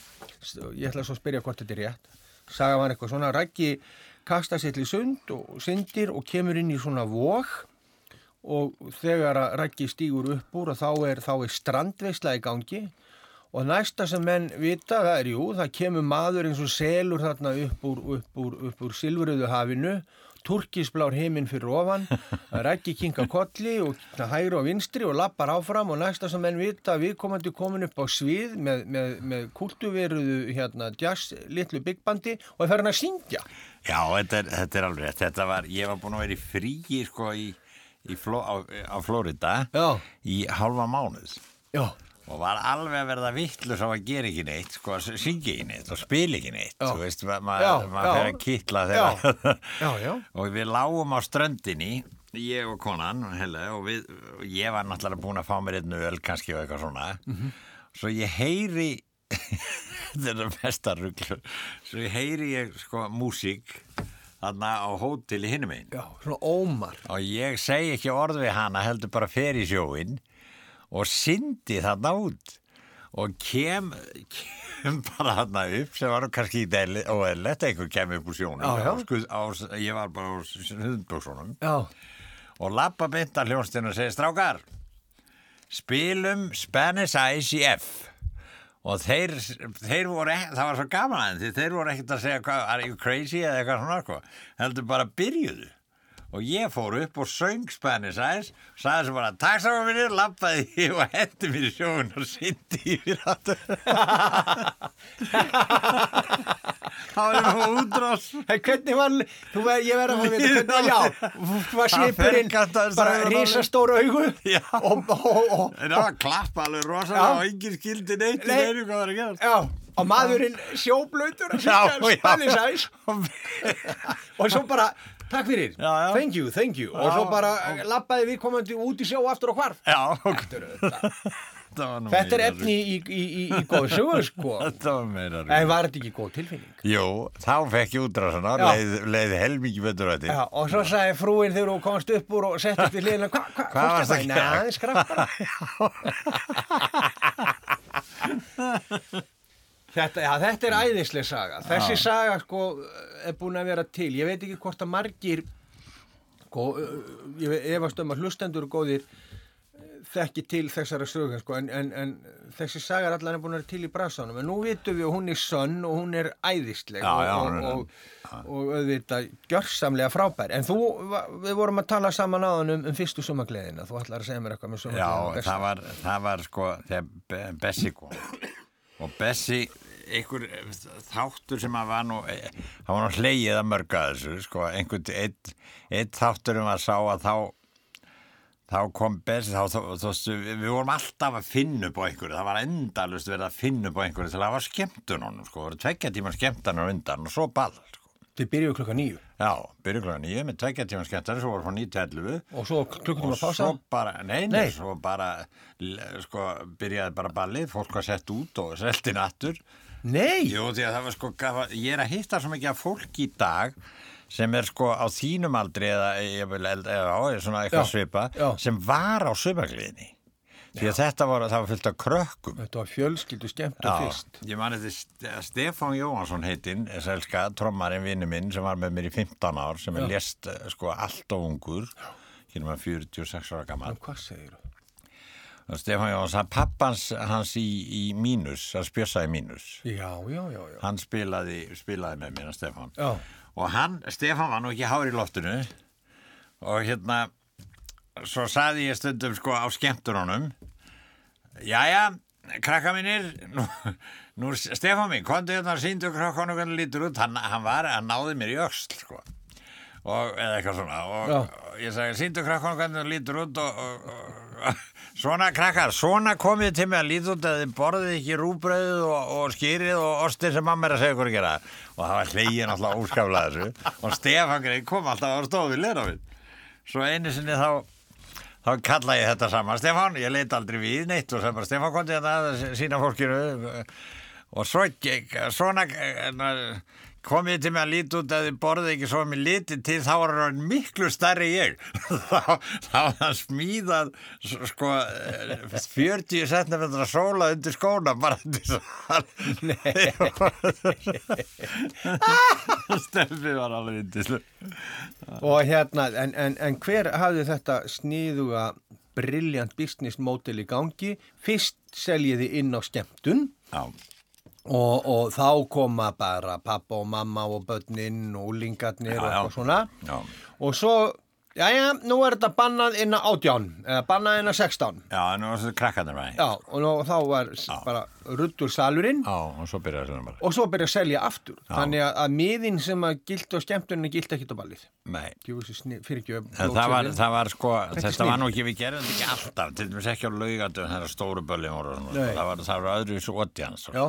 Ég ætla svo að spyrja hvort þetta er rétt. Saga var eitthvað svona, Raggi kasta sér til sund og syndir og kemur inn í svona vóg og þegar að Raggi stígur upp úr og þá er, þá er strandveisla í gangi og næsta sem menn vita það er jú, það kemur maður eins og selur þarna upp úr, upp úr, upp úr silfröðu hafinu. Turkisblár heiminn fyrir ofan. Raggi kinka kolli og hægri og vinstri og lappar áfram. Og næsta sem menn vita við komandi komin upp á svið með, með, með kultuveruðu hérna jazz, litlu byggbandi og það fer hann að syngja. Já, þetta er, þetta er alveg. Þetta var, ég var búin að vera í fríi sko í, í Fló, á, á Flórida Já. í halva mánuð. Já, og var alveg að verða vittlur á að gera ekki neitt, sko, að syngja ekki neitt og spila ekki neitt, Já. þú veist, ma ma maður já. fer að kittla já. Og við lágum á ströndinni ég og konan hella, og, við, og ég var náttúrulega búin að fá mér einn öl kannski og eitthvað svona. Mhm. svo ég heyri þetta er besta rugl svo ég heyri ég sko músík þarna á hóteli hinum einn Já, svona ómar. Og ég segi ekki orð við hana heldur bara fer í sjóin og syndi þarna út. Og kem, kem bara þarna upp sem var kannski ekki óeðlegt einhver kem upp úr sjónum. Ég var bara á hundbúksunum Já, og lappa beint að hljónstinu og segir strákar spilum Spanish ICF og þeir, þeir voru ekki, það var svo gaman aðeins þeir voru ekkert að segja hvað, are you crazy? eða eitthvað svona sko, heldur bara byrjuðu og ég fór upp og söng Spanish Eyes, sagði sem bara takk saman minnir, lappaði ég og hendi mér í sjóun og sindi yfir áttur það var eitthvað útrás. Hvernig var, þú veist, ég verð að að vita hvernig var, já, var svipurinn bara risastóru augu. Já. og, og, og, en það var klappa alveg rosalega og engin skildi neitt í neinu hvað var að gera já, og maðurinn sjóblöytur að syngja. Spanish Eyes og svo bara, takk fyrir, Já, já. thank you, thank you og svo bara lappaði við komandi út í sjó aftur og hvarf Já, ok. Þetta er. Þetta Þetta er efni í, í, í, í góð sögur sko Þetta En var þetta ekki góð tilfinning? Jú, þá fekk ég útrásana, Já. leið, leið helmingi betur að Já, og svo sagði frúin þegar þú komst upp úr og sett upp í hliðina Hvað hva, Hvað fórstu varstu að að bæna? Þetta, já, þetta er æðisleg saga. Þessi saga sko er búin að vera til. Ég veit ekki hvort að margir sko, ég ve- efast um að hlustendur góðir eh, þekki til þessara sögur sko, en, en, en þessi saga er allan búin að vera til í brasanum. En nú vitum við að hún er sönn og hún er æðisleg Já, já, og, er- og, og, og auðvitað gjörsamlega frábær. En þú, við vorum að tala saman á hann um, um fyrstu sumagleðina. Þú ætlar að segja mér eitthvað með Já, sumagleðina. það var, það var sko þegar Be- Bessi kom og Bessi einhver þáttur sem að var nú eh, það var nú hlegið að mörga þessu sko, einhvern einn ein þáttur um að sá að þá þá kom Bessi þá, þá, þá, við vorum alltaf að finna upp á einhverju það var endalust verið að finna upp á einhverju til að hafa skemmtun honum sko, það voru tveggja tíma skemmtanar undan og svo ball sko. Þið byrjuðu klukka nýju Já, byrju klokka nýju með tveggja tíma skemmtanar svo voru frá nýju til ellu og svo klukkutíma og pása. bara, nei, nei, svo bara sko, byrjaði bara ballið fólk var sett út og selti nattur Nei! Jú, því að það var sko ég er að hitta svo mikið af fólk í dag sem er sko á þínum aldri eða, eða, eða á, svona eitthvað Já, svipa já. sem var á sumagliðinni því að þetta var, það var fyllt af krökkum Þetta var fjölskyldu skemmt og fyrst. ég man þetta Ste- Stefán Jóhansson heitinn, selska, trommarinn vinnu minn sem var með mér í 15 ár sem er Já. lést eh, sko allt og ungur hérna var 46 ára gammal hvað segir þú? Stefán Jóhansson, pappans hans í, í mínus, hann spjössaði mínus. Já, já, já, já. hann spilaði, spilaði með mér, hann Stefán. Já, og hann, Stefán var nú ekki hár í loftinu. Og hérna svo saði ég stundum sko á skemmtununum jæja, krakka mínir nú, nú Stefán mín, komdu hérna síndu krakkanum hvernig lítur út, hann, hann var hann náði mér í öxl sko. Og eða eitthvað svona. Og, og ég sagði, síndu hvernig það lítur út og, og svona krakkar, svona komið til mig að líta út að þið borðið ekki rúbröðið og, og skýrið og ostir sem mamma er að segja ykkur að gera. Og það var hlegin alltaf óskaflega þessu. Og Stefán Grein kom alltaf á stofu lera minn svo einu sinni þá þá kalla ég þetta saman. Stefán, ég leit aldrei við neitt og sem bara Stefán kom til þetta að sína fólkinu. Og svo svona komið til mig að líti út að þið borðið ekki svo mér litið til þá var hann miklu stærri en ég. Þá, þá var hann smíðað sko eh, 40 cm sóla undir skóna bara til þess að Steffi var alveg indislu og hérna, en, en, en hver hafði þetta sníðuga brilljant business model í gangi? Fyrst seljiði inn á skemmtun. Já, og, og þá koma bara pappa og mamma og börnin og úlingarnir Já, og já. eitthvað svona. já, Og svo, já, já, nú er þetta bannað inn á átján, eða bannað inn á sextán. já, nú var þetta krakkarnir með Já, og nú, þá var Já. bara ruddur salurinn Já, og svo byrjaði þetta bara og svo byrja að selja aftur. Þannig að, að miðin sem að gildi á skemmtunni gildi ekkit á ballið. Nei sni- fyrirgjöf, En það var, það var sko, Ekki þetta snill. var nú ekki, við gerðum þetta ekki alltaf, til dæmis ekki á laugandum þegar stóru böljum voru og svona, það var, það var öðru svo audience. Já,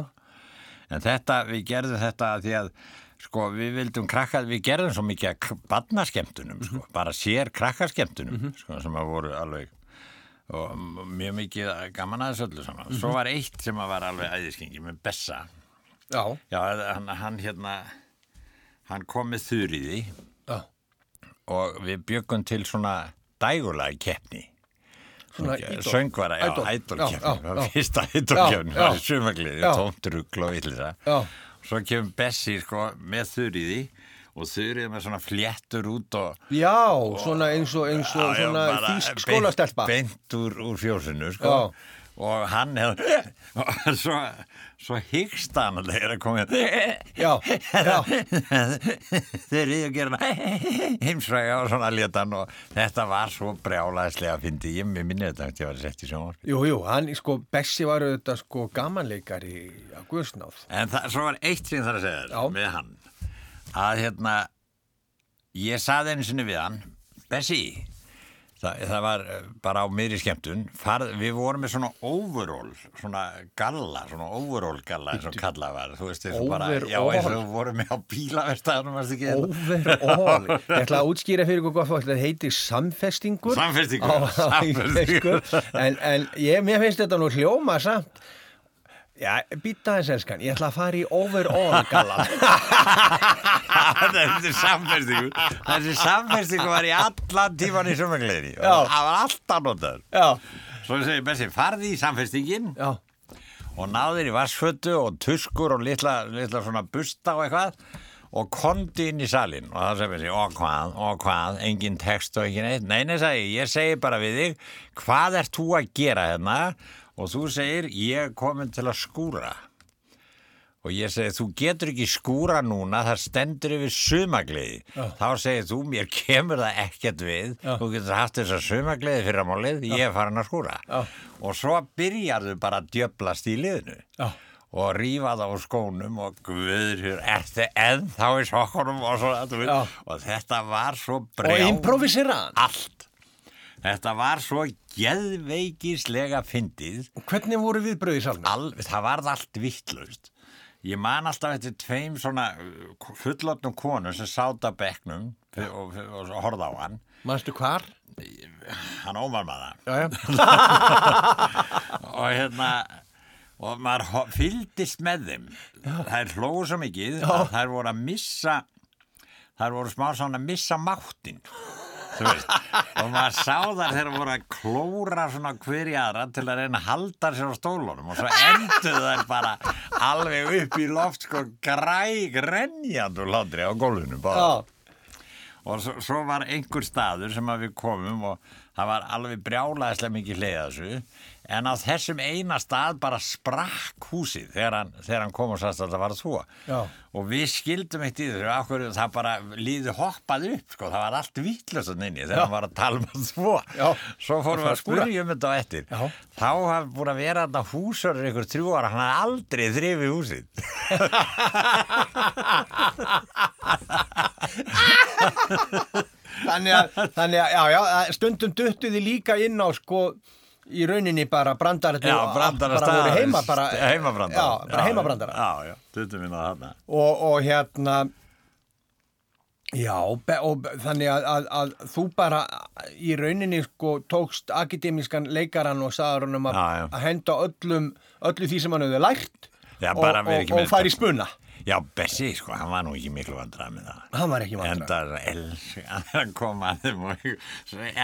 En þetta, við gerðum þetta því að, sko, við vildum krakka, við gerðum svo mikið að barnaskemtunum, sko, bara sér krakkaskemtunum, sko, sem að voru alveg, og mjög mikið gaman aðeins öllu saman. Svo var eitt sem að var alveg æðiskengi með Bessa. já, Já, hann, hann hérna, hann kom með þurriði já. og við byggum til svona dægulega keppni. Söngvara, já, já. fyrsta það var sumagliði Já. tómt rugl og Já. svo kemur Bessi sko með þurriði og þurrið með svona fléttur út og Já, svona eins og, eins og bara þýsk skólastelpa. beint, beint úr, úr fjósinu sko. Já. Og hann hef, og svo, svo hyggst hann að þeirra komið Já, já. þeir eru að gera heimsvæga og svona létan og þetta var svo brjálaðislega að fyndi. Ég með minni þetta að ég var sett í sjónvarpi Jú, jú, hann, sko, Bessi var auðvitað, sko, gamanleikari á Guðsnáð. en það, svo var eitt sem þarf að segja þér með hann. Að hérna ég saði einu sinni við hann Bessi það, það var eh, bara á miðri skemmtun farð, við vorum með svona overall svona galla, svona overall galla eins og kalla var, þú veist eins og bara já, eins og við vorum með á bílaverstaðanum hérna? Overall. Ég ætla að útskýra fyrir ykkur gott fólk, þetta heitir samfestingur. Samfestingur, Á- á samfestingur. íslensku. En, en ég, mér finnst þetta nú hljóma samt. Já, býta þess elskan, ég ætla að fara í overall gallan. Þessi samfestingu Þessi samfestingu var í allan tíman í sömangleginni og það var alltaf notaður Já, Svo segir Bessi, farði í samfestingin já, og náðir í vassfötu og tuskur og litla, litla svona busta og eitthvað og kondi inn í salin og það segir Bessi, og hvað, og hvað? Engin text og engin eitt, nei, nei, sagði ég ég segi bara við þig, hvað ert þú að gera hérna og þú segir ég er komin til að skúra. Og ég segi þú getur ekki skúra núna það stendur yfir sumagliði þá segir þú mér kemur það ekkert við. Þú getur haft þessa sumagliði fyrir að málið, ég er farin að skúra. Og svo byrjarðu bara að djöblast í liðinu. Og rífa það á skónum og guður, ertu ennþá í sokkunum og, svo, og þetta var svo Og brjá improvisera allt þetta var svo geðveikislega fyndið. Hvernig voru við bröðið salnum? Al, það varð allt vittlaust ég man alltaf eftir tveim svona uh, fullotnum konum sem sáta bekknum og, og, og, og horfða á hann. Manstu hvar? hann ómar maður Já, já. og hérna og maður fylgdist með þeim. Þær hlóðu svo mikið að þær voru að missa þær voru smá svona að missa máttin þú veist og maður sá þar þegar voru að klóra svona hverja aðra til að reyna að halda sér á stólunum og svo enduðu þær bara alveg upp í loft sko græ, grenjandu hlátri á gólfinu bara. Já, og svo, svo var einhver staður sem að við komum og það var alveg brjálaðislega mikið hliða þessu. En á þessum eina stað bara sprakk húsið þegar hann, þegar hann kom og sagðist að það var að þúa Já. og við skildum eitt í þessu það bara líði hoppað upp sko, það var allt vítlöst að nynni þegar hann var að tala um að þúa Já. svo fórum við að spurja um þetta á eftir. Já. þá hafði búin að vera þarna húsörur ykkur þrjú ára, hann hafði aldrei þrifið húsið þannig að, þannig að, já, já, stundum duttuði líka inn á, sko, í rauninni bara brandara Já, brandara bara voru heima, bara, heimabrandara Já, bara heimabrandara. Já, já, tuttum við það þarna Og, og hérna, já, og þannig að, að, að þú bara í rauninni, sko, tókst akademískan leikaran og sagður hann um að, Já, já. henda öllum, öllu því sem hann hefði lært Já, og, og, og fara í spuna. Já, Bessi, sko, hann var nú ekki miklu vandrað með það. Hann var ekki En vandra. það er elska, hann kom að þeim og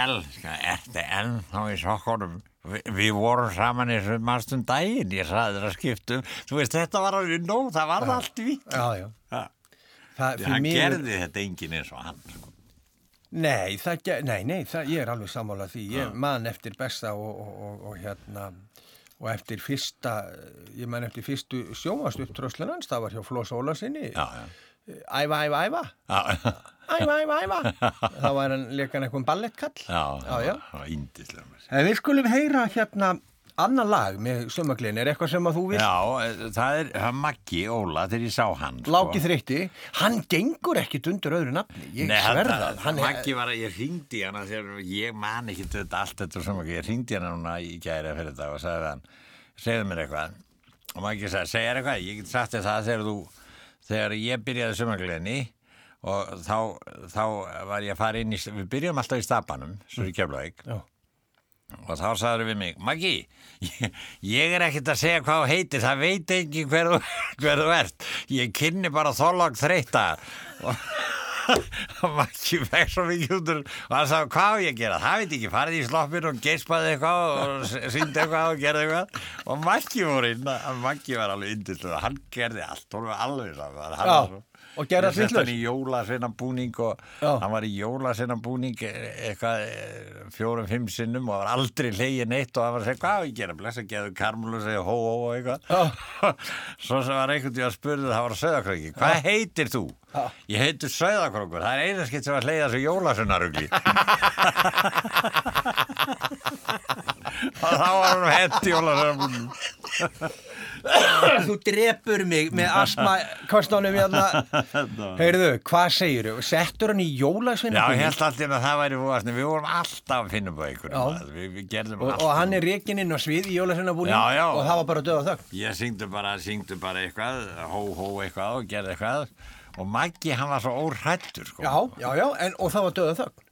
elska, ertu ennþá í sokkunum? Vi, við vorum saman í þessu mannstum daginn, ég saði að skiptum. Þú veist, þetta var alveg nóg, það var allt vitt. Já, já. Það, því Hann miður- gerði þetta enginn eins og hann. Sko. Nei, það, nei, nei það, ég er alveg sammála því. Ég man eftir besta og, og, og, og hérna og eftir fyrsta, ég man eftir fyrstu sjómastupptröslunans, það var hjá Flós Ólarsinni. Já. Æfa, æfa, æfa. Æfa, æfa, æfa. Þá var hann leikan eitthvað ballettkall. já, já. já. það var índislega. En við skulum heyra hérna annan lag með sömaglin. Er eitthvað sem að þú vilt? Já, eh, það er það Maggi Óla þegar ég sá hann. sko. Láki þreytti. Hann gengur ekkit undir öðru nafni. Ég Nei, hann- sverða það. Hann er, Maggi var að ég ringdi í hana þegar ég man ekki þetta allt þetta ekki, ég ringdi hana núna í gæri fyrir þetta og sagði hann, segðu mér eitthvað og Maggi sagði, segja eitthvað, ég get sagt þér það þegar þú, þegar ég byrjaði sumargleðinni og þá, þá var ég að fara inn í, við byrjum alltaf í stapanum, svo í Keflavík. Og þá sagður við mig, Maggi ég, ég er ekkert að segja hvað þú heitir það veit ekki hver hver þú ert. Ég kynni bara þólag þreita og og Maggi fekk svo mikið út og hann sagði, hvað ég gera, það veit ekki farið í sloppin og geispaði eitthvað og síndi eitthvað og gerði eitthvað. Og Maggi voru inn, Maggi var alveg yndislega, hann gerði allt, hún var alveg saman Og hann vitlaust? í jólasveina búning og Já. hann var í jólasveina búning eitthvað eh, fjórum, fimm sinnum og var aldrei hleyið neitt og hann var að segja hvað ég gera, blessa, geðu karmul og segja hó, hó og eitthvað. Svo sem var einhvern veginn að spurði það var að söðakröki, hvað heitir þú? Ég heitir söðakrókur, það er eina skipt sem var hleyið þessu jólasveinarugli. og þá var hann hett búning. Þú drepur mig með asma kostnánum hérna. Heyrðu, hvað segir þú? Settur hann í jólasveina Já, ég held alltaf að það væri fóðast við vorum alltaf að finna á einhverjum og, og hann er reikin inn á svið í já. og það var bara döða þögn. Ég syngdu bara, syngdu bara eitthvað, hó, hó eitthvað og gerði eitthvað og Maggi hann var svo órættur sko. Já, já, já, en, og það var döða þögn.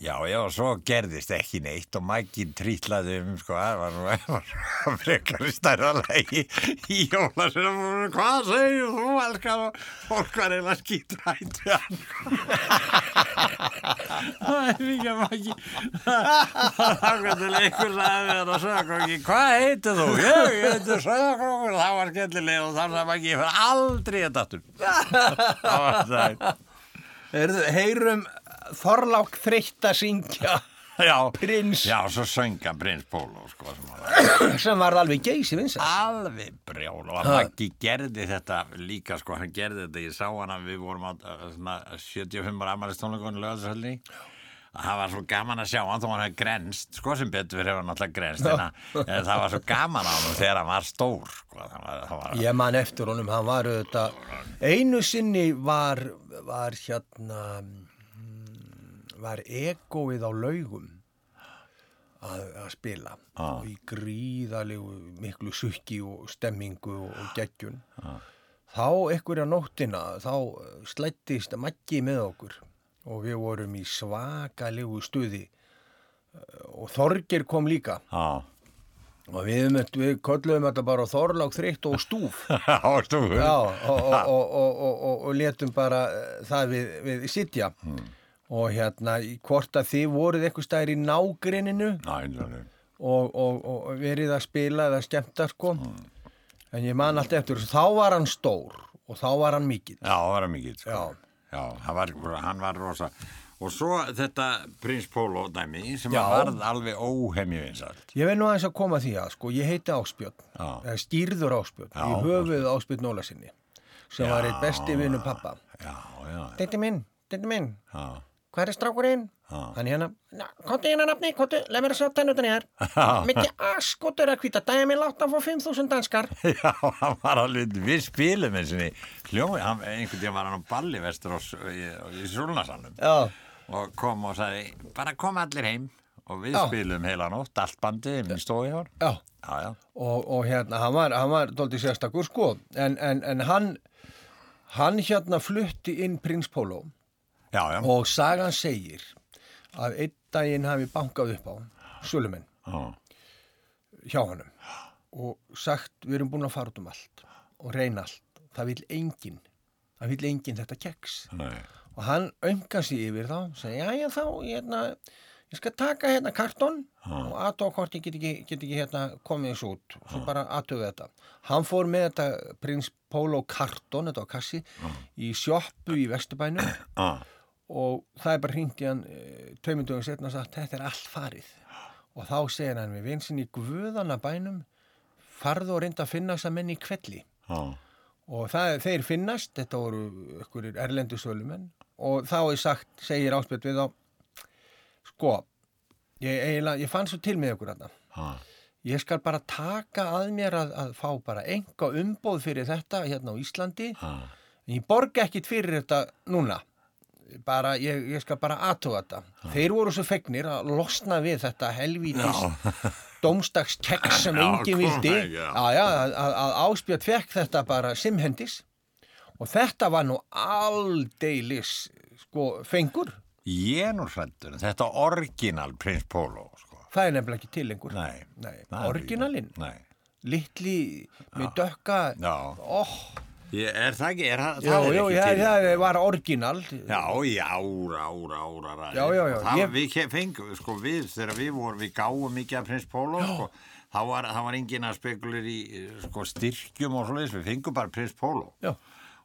Já, já, og svo gerðist ekki neitt og Maggi trítlaði um, sko, það var nú var frekar stærra lagi í jólasveina, hvað segir þú, elskar og fólk var eiginlega skítrætt við hann. Það er mikið að Maggi, þá hvernig leikur sagði við hann og sögakróki, hvað heitir þú? Ég, ég heitir sögakrókur, það var skemmtileg og sagði Maggi, ég fyrir aldrei að dattur. Það var það. Heyrðu, heyrum Þorlák þreytt að syngja. Já, Prins. Já, svo sönga prins Pólo, sko, sem var sem var alveg geysi vinsa. alveg brjál og Maggi gerði þetta líka sko, hann gerði þetta, ég sá hann að við vorum uh, svona 75 ára amalist tónleikonum lögðarshöldi það var svo gaman að sjá hann þó hann hefði grenst sko sem betur hefur náttúrulega grenst en að, það var svo gaman á hann þegar hann var stór sko, það var, það var, Ég man eftir honum, hann var auðvitað, einu sinni var, var hérna, var egoið á laugum að, að spila Ah. og í gríðalegu miklu sukki og stemmingu og, og geggjun. Þá einhverja nóttina, þá slættist Maggi með okkur og við vorum í svakalegu stuði og Þorgir kom líka já, og við, við, við kolluðum þetta bara Þorlák þreytt og stúf. já, og, og, og, og, og, og, og letum bara eh, það við, við sitja og hérna, hvort að þið voruð eitthvað stæðir í næ. og, og, og verið að spila eða skemmta sko. En ég man allt eftir þá var hann stór og þá var hann mikill. Já, það var mikið sko. Já. Já, hann var, hann var rosa. Og svo þetta prins Pólo dæmi sem Já. varð alveg óhemju vinsalt Ég veit nú aðeins að koma því að sko, ég heiti Áspjörn, Já. eða stýrður Áspjörn, Já, í höfuð Áspjörn Nólasinni sem var eitt besti vinnu pappa. Já, já, Þetta minn, þetta minn, já hvað er strákurinn? Hann hérna, kontu hérna nafni, kontu, leið mér að sjá tennutin hér. Mikið askotur að hvita, dæmi mig látt að fá 5.000 danskar. Já, hann var alveg, við spilum eins og hljómi, hann, einhvern tíðan var hann á balli vestur og, í, í Súlnarsannum Já, og kom og sagði, bara kom allir heim og við Já. spilum heila nótt, allt bandið, minn stóði hér. já. Já, já, Og, og hérna, hann var, hann var dóldi sérstakur sko, en, en, en hann, hann hérna flutti inn Prins Pólo já, já, og sagan segir að einn daginn hafi bankað upp á Sölumenn já, hjá honum. Og sagt við erum búin að fara út um allt og reyna allt, það vil enginn það vil enginn þetta keks. Nei, og hann öngast sig yfir þá segi, já já þá, hérna ég skal taka hérna karton og aðtóa hvort ég get ekki, get ekki hérna komið þessu út, svo bara aðtöðu þetta. Hann fór með þetta prins Pólo karton, þetta var kassi í sjoppu í Vesturbænum. Já, og það er bara hringt í hann e, tveimundugum setna og sagt þetta er allt farið. Og þá segir hann við vinsin í guðana bænum farðu og reynda að finna þess að menn í kvelli já, og það, þeir finnast, þetta voru ykkur erlendu sölumenn. Og þá er sagt, segir áspjöld við þá sko ég, eiginlega, ég fann svo til með ykkur þarna. Já, ég skal bara taka að mér að, að fá bara enga umbóð fyrir þetta hérna á Íslandi. Já, en ég borga ekkit fyrir þetta núna bara, ég, ég skal bara aðtóa þetta. Þeir voru svo fegnir að losna við þetta helvítis dómsdagskeks sem Já, enginn vildi. já. já, já, að, áspjöld fekk þetta bara simhendis. Og þetta var nú aldeilis sko fengur. Ég er nú hrættur, þetta orginal prins Pólo, sko, það er nefnilega ekki til lengur. Nei, Nei, er orginalinn, Nei, litli með dökka. Já, oh, Ég er það ekki, er það, já, það er já, ekki já, til. Já, já, það var orginal. Já, í ára, ára, ára. Já, já, já. Það ég... við fengum, sko, við, þegar við vorum, við gáum mikið af prins Póla, sko, það var, það var engin að spekulir í, sko, styrkjum og svo leiðis, við fengum bara prins Póla. Já.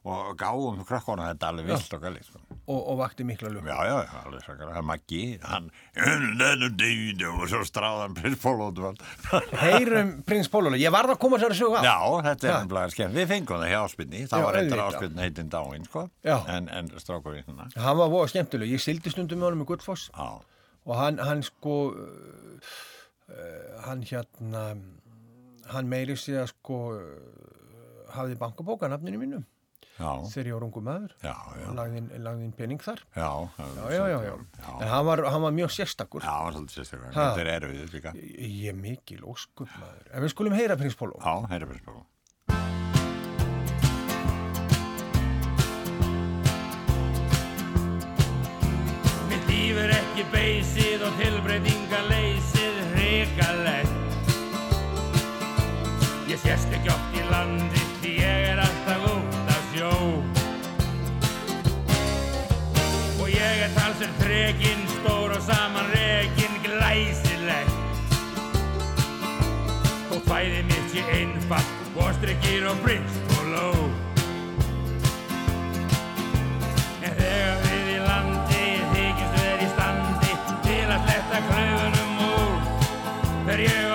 Og gáum krakkona þetta alveg vilt og gæli, sko og, og vakti mikla lukk. Já, já, alveg sakar, það er magi, hann umlennum dýðum og svo stráðan prins Pólóðvald. Um Heyrum prins Pólóðvald, ég varð að koma sér að sjóka á. Já, þetta er umlaðið skemmt, við fengum það hjá áspilni, það já, var eitthvað áspilni heitinn dáinn, sko, já. en, en strákurinn hérna. Hann var búið skemmtileg, ég sildi stundum með honum í Guldfoss og hann, hann sko, uh, hann hérna, hann meirið sig að sko, eh, hafði bankabókanafninu mínum þegar ég var ungu maður. Og lagði inn pening þar. Já, já, já, já En hann var, hann var mjög sérstakur. Já, hann var svolítið sérstakur, þetta er erfið líka. Ég, ég er mikil óskull maður. En við skulum heyra Prins Pólo Já, heyra Prins Pólo Mér dýfur ekki beysið og tilbreytinga leysið hrikalegt. Ég sérst ekki oft í landi Rekinn stór og saman rekinn glæsilegt. Og fæði mitt í einfatt Bóstryggir og brist og ló. En þegar við í landi Þykist við er í standi Til að sletta klöfunum úr Þegar ég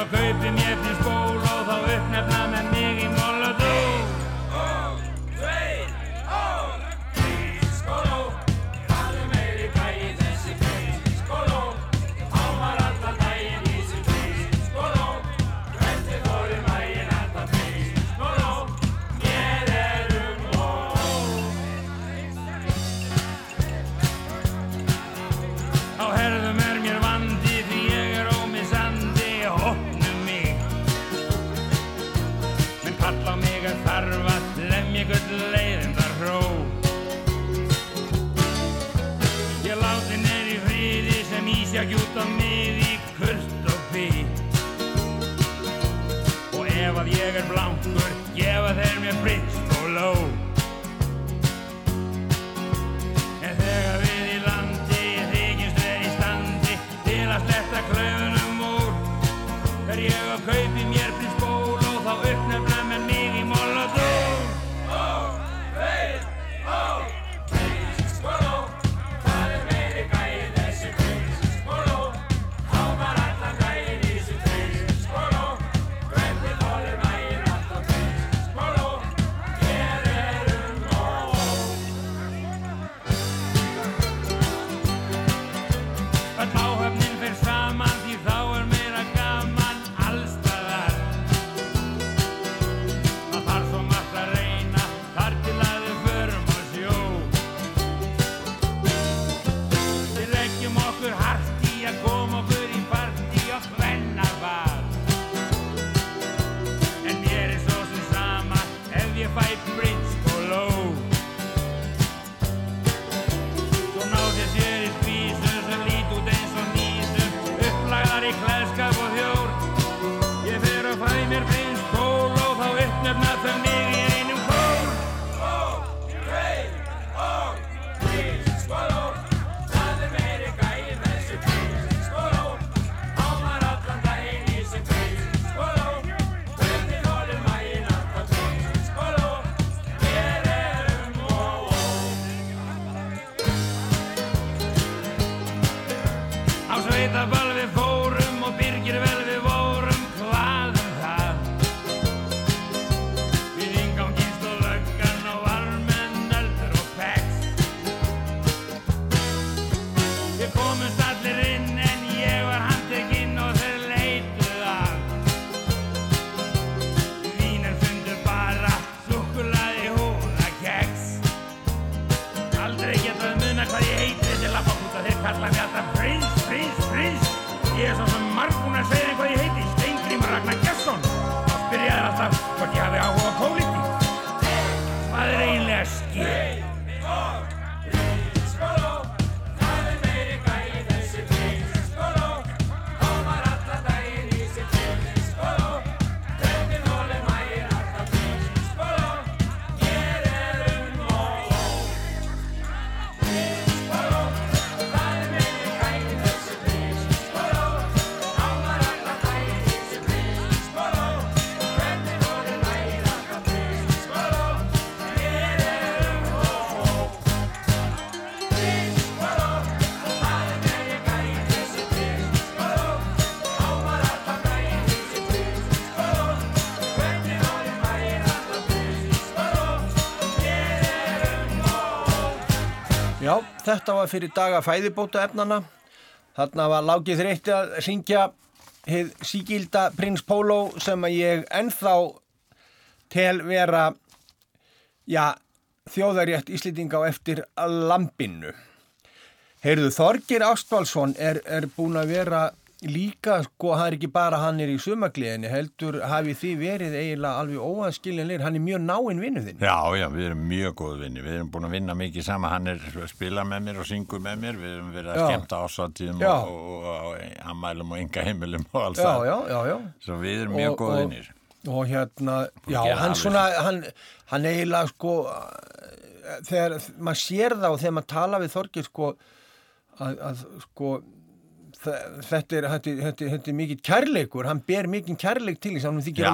var fyrir daga fæðibóta efnana. Þarna var lágið þreytti að syngja hið síkilda Prins Pólo sem að ég ennþá tel vera, já, þjóðarétt Íslendinga á eftir lampinu. Heyrðu, Þorgir Ástvaldsson er, er búin að vera líka, sko, það er ekki bara hann er í sumagliðinni, heldur hafi því verið eiginlega alveg óaðskiljanleir, hann er mjög náinn vinnu þinn. Já, já, við erum mjög góð vinni, við erum búin að vinna mikið sama, hann er spila með mér og syngur með mér, við erum verið að Já. skemmta ásáttíðum Já. og, og, og, ammælum og enga heimilum og alls Já, það. já, já, já. Svo við erum mjög góð og- vinnir. Og hérna, já, hann svona, hann, hann eiginlega, sko, þegar maður sér og þegar maður tala við Þorgir, sko, að, að sko, þetta er, er- er- er mikið kærleikur, hann ber mikið kærleik til þess að hann þykir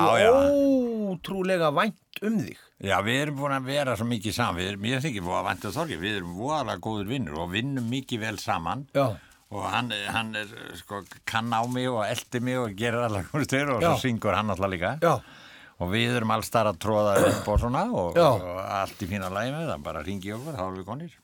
ótrúlega vænt um þig. Já, við erum búin að vera svo mikið saman, ég þykir búin að vantið þorgi, við erum voðalega góður vinnur og vinnum mikið vel saman. Já, og hann, hann er, sko, kann á mig og eldi mig og gerir allar og svo syngur hann alltaf líka. Já, og við erum alls þar að tróða upp og svona og, og allt í fína lagi með það, bara ringi okkur, þá erum við konir.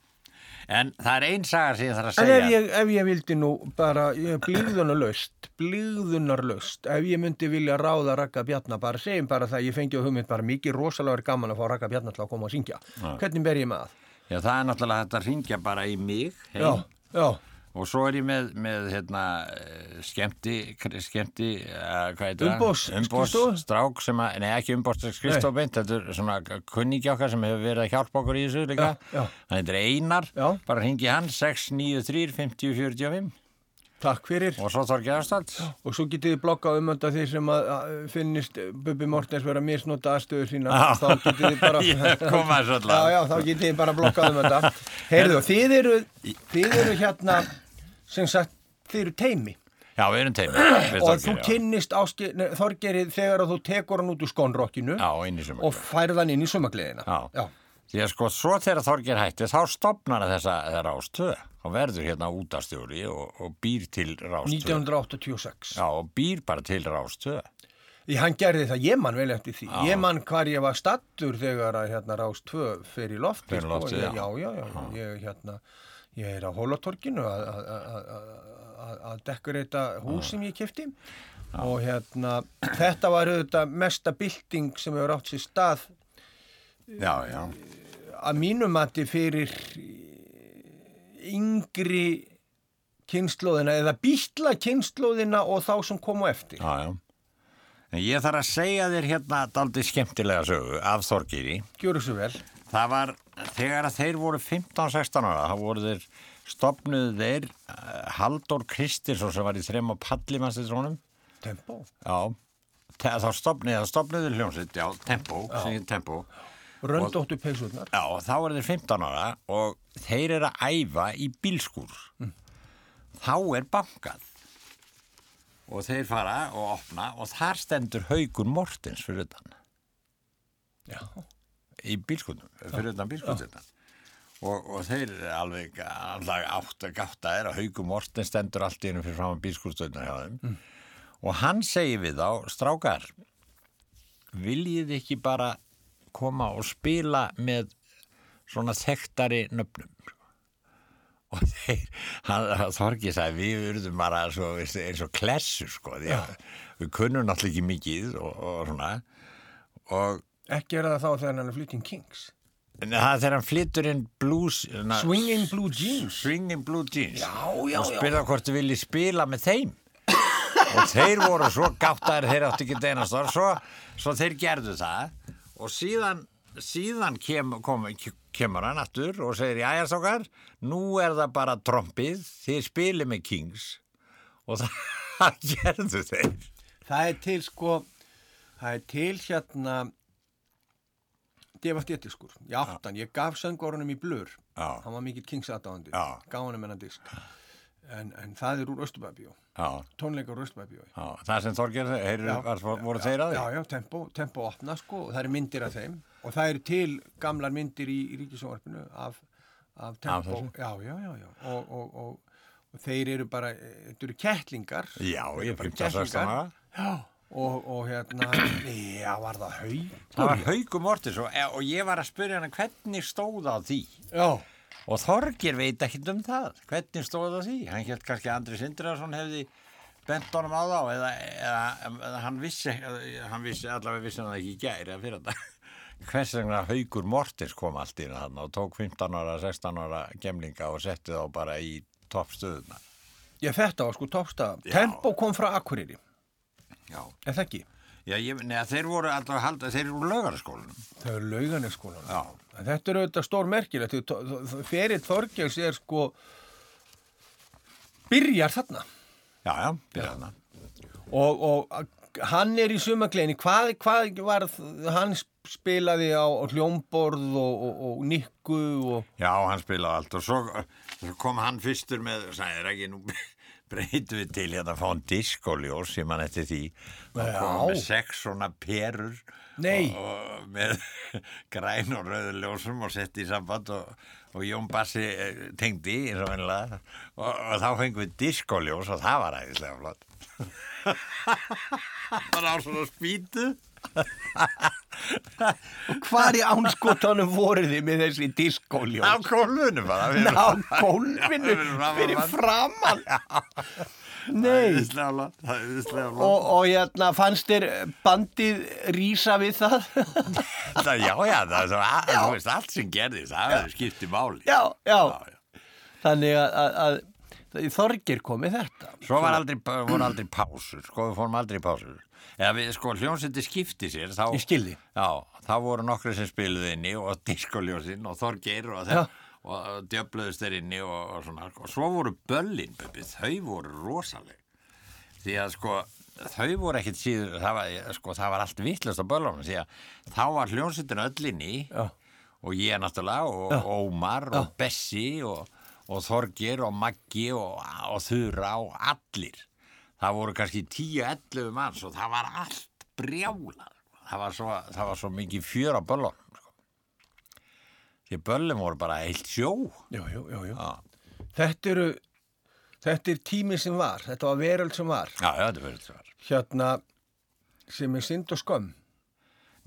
En það er ein saga sem ég þarf að En segja. ef ég, ef ég vildi nú bara, blíðunarlaust, blíðunarlaust, ef ég myndi vilja ráða Raka Bjarnar, bara segjum bara það, ég fengi á hugmynd bara mikið rosalega verið gaman að fá Raka Bjarnar til að koma og syngja. Hvernig ber ég með það? Já, það er náttúrulega hægt að ringja bara í mig heim. Já, já, Og svo er ég með, með hérna, eh, skemmti, skemmti, uh, hvað heitir Umboðs- Umbós skrifstofu? strák sem að, nei ekki umbós skristof beint, þetta er svona kunningi okkar sem hefur verið að hjálpa okkur í þessu líka. Hann heitir Einar, Já. bara ringi hann 693 50 45 takk fyrir. og svo Þorgeir Ástald. Og svo getið þið blokkað um þetta því sem að finnist Bubi Mortens vera að misnota aðstöðu sína. Já. Þá getið þið bara... Ég kom að þessu Já, já, þá getið þið bara blokkað um þetta. Heyrðu, þið eru, þið eru hérna, sem sagt, þið eru teimi. Já, við erum teimi. og þú já. kynnist Þorgeiri þegar þú tekur hann út úr skónrokkinu Já, og færð hann inn í sumagliðina. Já. Já. Því að sko, svo þegar Þorgeir hætti, þá stopnar þessa, rástöð. Þá verður hérna útastjóri og, og býr til rástöð. 1986. Já, og býr bara til rástöð. Í hann gerði það, ég man vel eftir því. Ég man hvar ég var stattur þegar að hérna Rás 2 fer í lofti. Fer í loftið, Ég- já. já. Já, já, Ég, hérna, ég er á Hólatorkinu að- að- að- að- að- að dekorita hús sem ég kefti. Og hérna, þetta var auðvitað mesta bylting sem hefur átt sér stað Já, já. að mínum mati fyrir yngri kynnslóðina eða býtla kynnslóðina og þá sem komu eftir. Já, ég þarf að segja þér hérna daldi skemmtilega sögu af Þorgiri. Gjöru svo vel. Það var þegar þeir voru 15-16 ára, þá voru þeir stopnuðu þeir uh, Halldór Kristinsson sem var í þrem og pallimannstilsrónum. Tempo. Já. Þá stopnuðu, þá stopnuðu hljómsitt, já, Tempo, Tempo. Röndóttu peysurnar. Já, þá eru þeir 15 ára og þeir eru að æfa í bílskúr. Þá er bankað. Og þeir fara og opna og þar stendur Haugur Mortens fyrir utan. Já. Í bílskúrnum, fyrir utan bílskúrnum. Og, og þeir alveg alveg átt að gáta er að Haugur Mortens stendur allt í hennu fyrir fram að bílskúrstöðuna hjá þeim. Og hann segir við þá, strákar, viljið ekki bara koma og spila með svona þekktari nöfnum? Og þeir Þorgi sagði við urðum bara svo, eins og klessu sko því að við kunnum náttúrulega ekki mikið og, og svona. Og Ekki er það þá þegar hann er flytting Kings. en það er þegar hann flyttur inn blues na, Swinging Blue Jeans. Swinging Blue Jeans. Já, já, og já. spyrða hvort þið viljið spila með þeim. Og þeir voru svo gáttaðir þeir áttu ekki deinastor svo, svo þeir gerðu það. Og síðan síðan kem, kom, kemur hann aftur og segir, jæja sákar nú er það bara trompið. Þið spilið með Kings. Og það gerðu þeir. Það er til sko, það er til hérna Deva Stétiskur, í áttan, ég gaf söngorunum í blur, Já. hann var mikill Kings aðdáðandi, Já. gaf hann um hennan disk, en, en það er úr Östubæbjó, já, tónleikar úr Östubæbjó. já, það sem Þorger voru þeir að Já, því já, tempo, tempo opna sko og það eru myndir af þeim og það eru til gamlar myndir í, í ríkisjónvarpinu af, af tempo. þessu? já, já, já, já. Og, og, og, og þeir eru bara, eh, þetta eru kettlingar. já, ég eru bara 15 16 kettlingar. Já. Og, og hérna, já, var það haugur? það var Hauku Mortis og, og ég var að spyrja hann hvernig stóð á því? Já, og Þorgir veit ekkert um það. Hvernig stóð það því? Hann held kannski að Andri Sindrason hefði bent honum á þá eða, eða, eða hann vissi hann vissi allavega vissi hann ekki gæri að fyrir þetta hvers vegna Haugur Mortins kom allt í hann og tók 15 ára, 16 ára gemlinga og setti þá bara í toppstöðuna? Já, þetta var sko toppstaða. Já. Tempo kom frá Akureyri, já, er það ekki? já ég, neða, þeir voru alltaf halda, þeir eru úr lögaraskólanum Það er lauganeskólan. já, En Þetta er auðvitað stór merkilegt. Ferið Þorgils er sko byrjar þarna já, já, byrja hana og, og hann er í sumagleginni. Hvað, hvað var hann spilaði á, á hljómborð og, og, og nikku og Já, hann spilaði allt og svo, svo kom hann fyrstur með, sæðir ekki, nú breytum við til hérna að fá hann diskoljós sem hann eftir því. Hann Já. kom með sex svona perur og, og með græn og rauður ljósum og setti í samband og, og Jón Bassi eh, tengdi eins og vennilega og, og þá fengum við diskoljós og það var æðislega flott. bara á svona spýtu. Hvar í ánskotanum voruð þið með þessi diskóljós? Á kólfunum bara. Ná, gólfinu Fyrir framan fyrir mann. framann. Nei. Og, og hérna, fannst þér bandið rísa við það? Það, já, já, það er veist, allt sem gerðist, það hefur skiptið máli. já, já. Já. Þannig að, að, að, að Þorgir kom með þetta. Svo var aldrei, voru aldrei pásur, sko, við fórum aldrei í pásur. Eða við, sko, hljómsveiti skipti sér, þá... Ég skildi. Já, þá voru nokkri sem spiluði inni og diskoljósin og Þorgeir og Já. þeir og djöfluðust þeir inni og, og svona, og svo voru böllin, Bubbi, þau voru rosaleg. Því að, sko, þau voru ekkit síður, það var, sko, það var allt vittlust á böllunum, því að þá var hljómsveitin öll inni Já. og ég náttúrulega og Ómar og Bessi og, og Þorgir og Maggi og, og Þura og allir það voru kannski 10-11 manns og það var allt brjálað það var svo, það var svo mikið fjör á böllunum sko. því böllum voru bara heilt sjó jú, jú. já, Þetta eru, þetta er tími sem var, þetta var veröld sem var. já, já þetta verður þetta Hérna, sem er synd og skömm.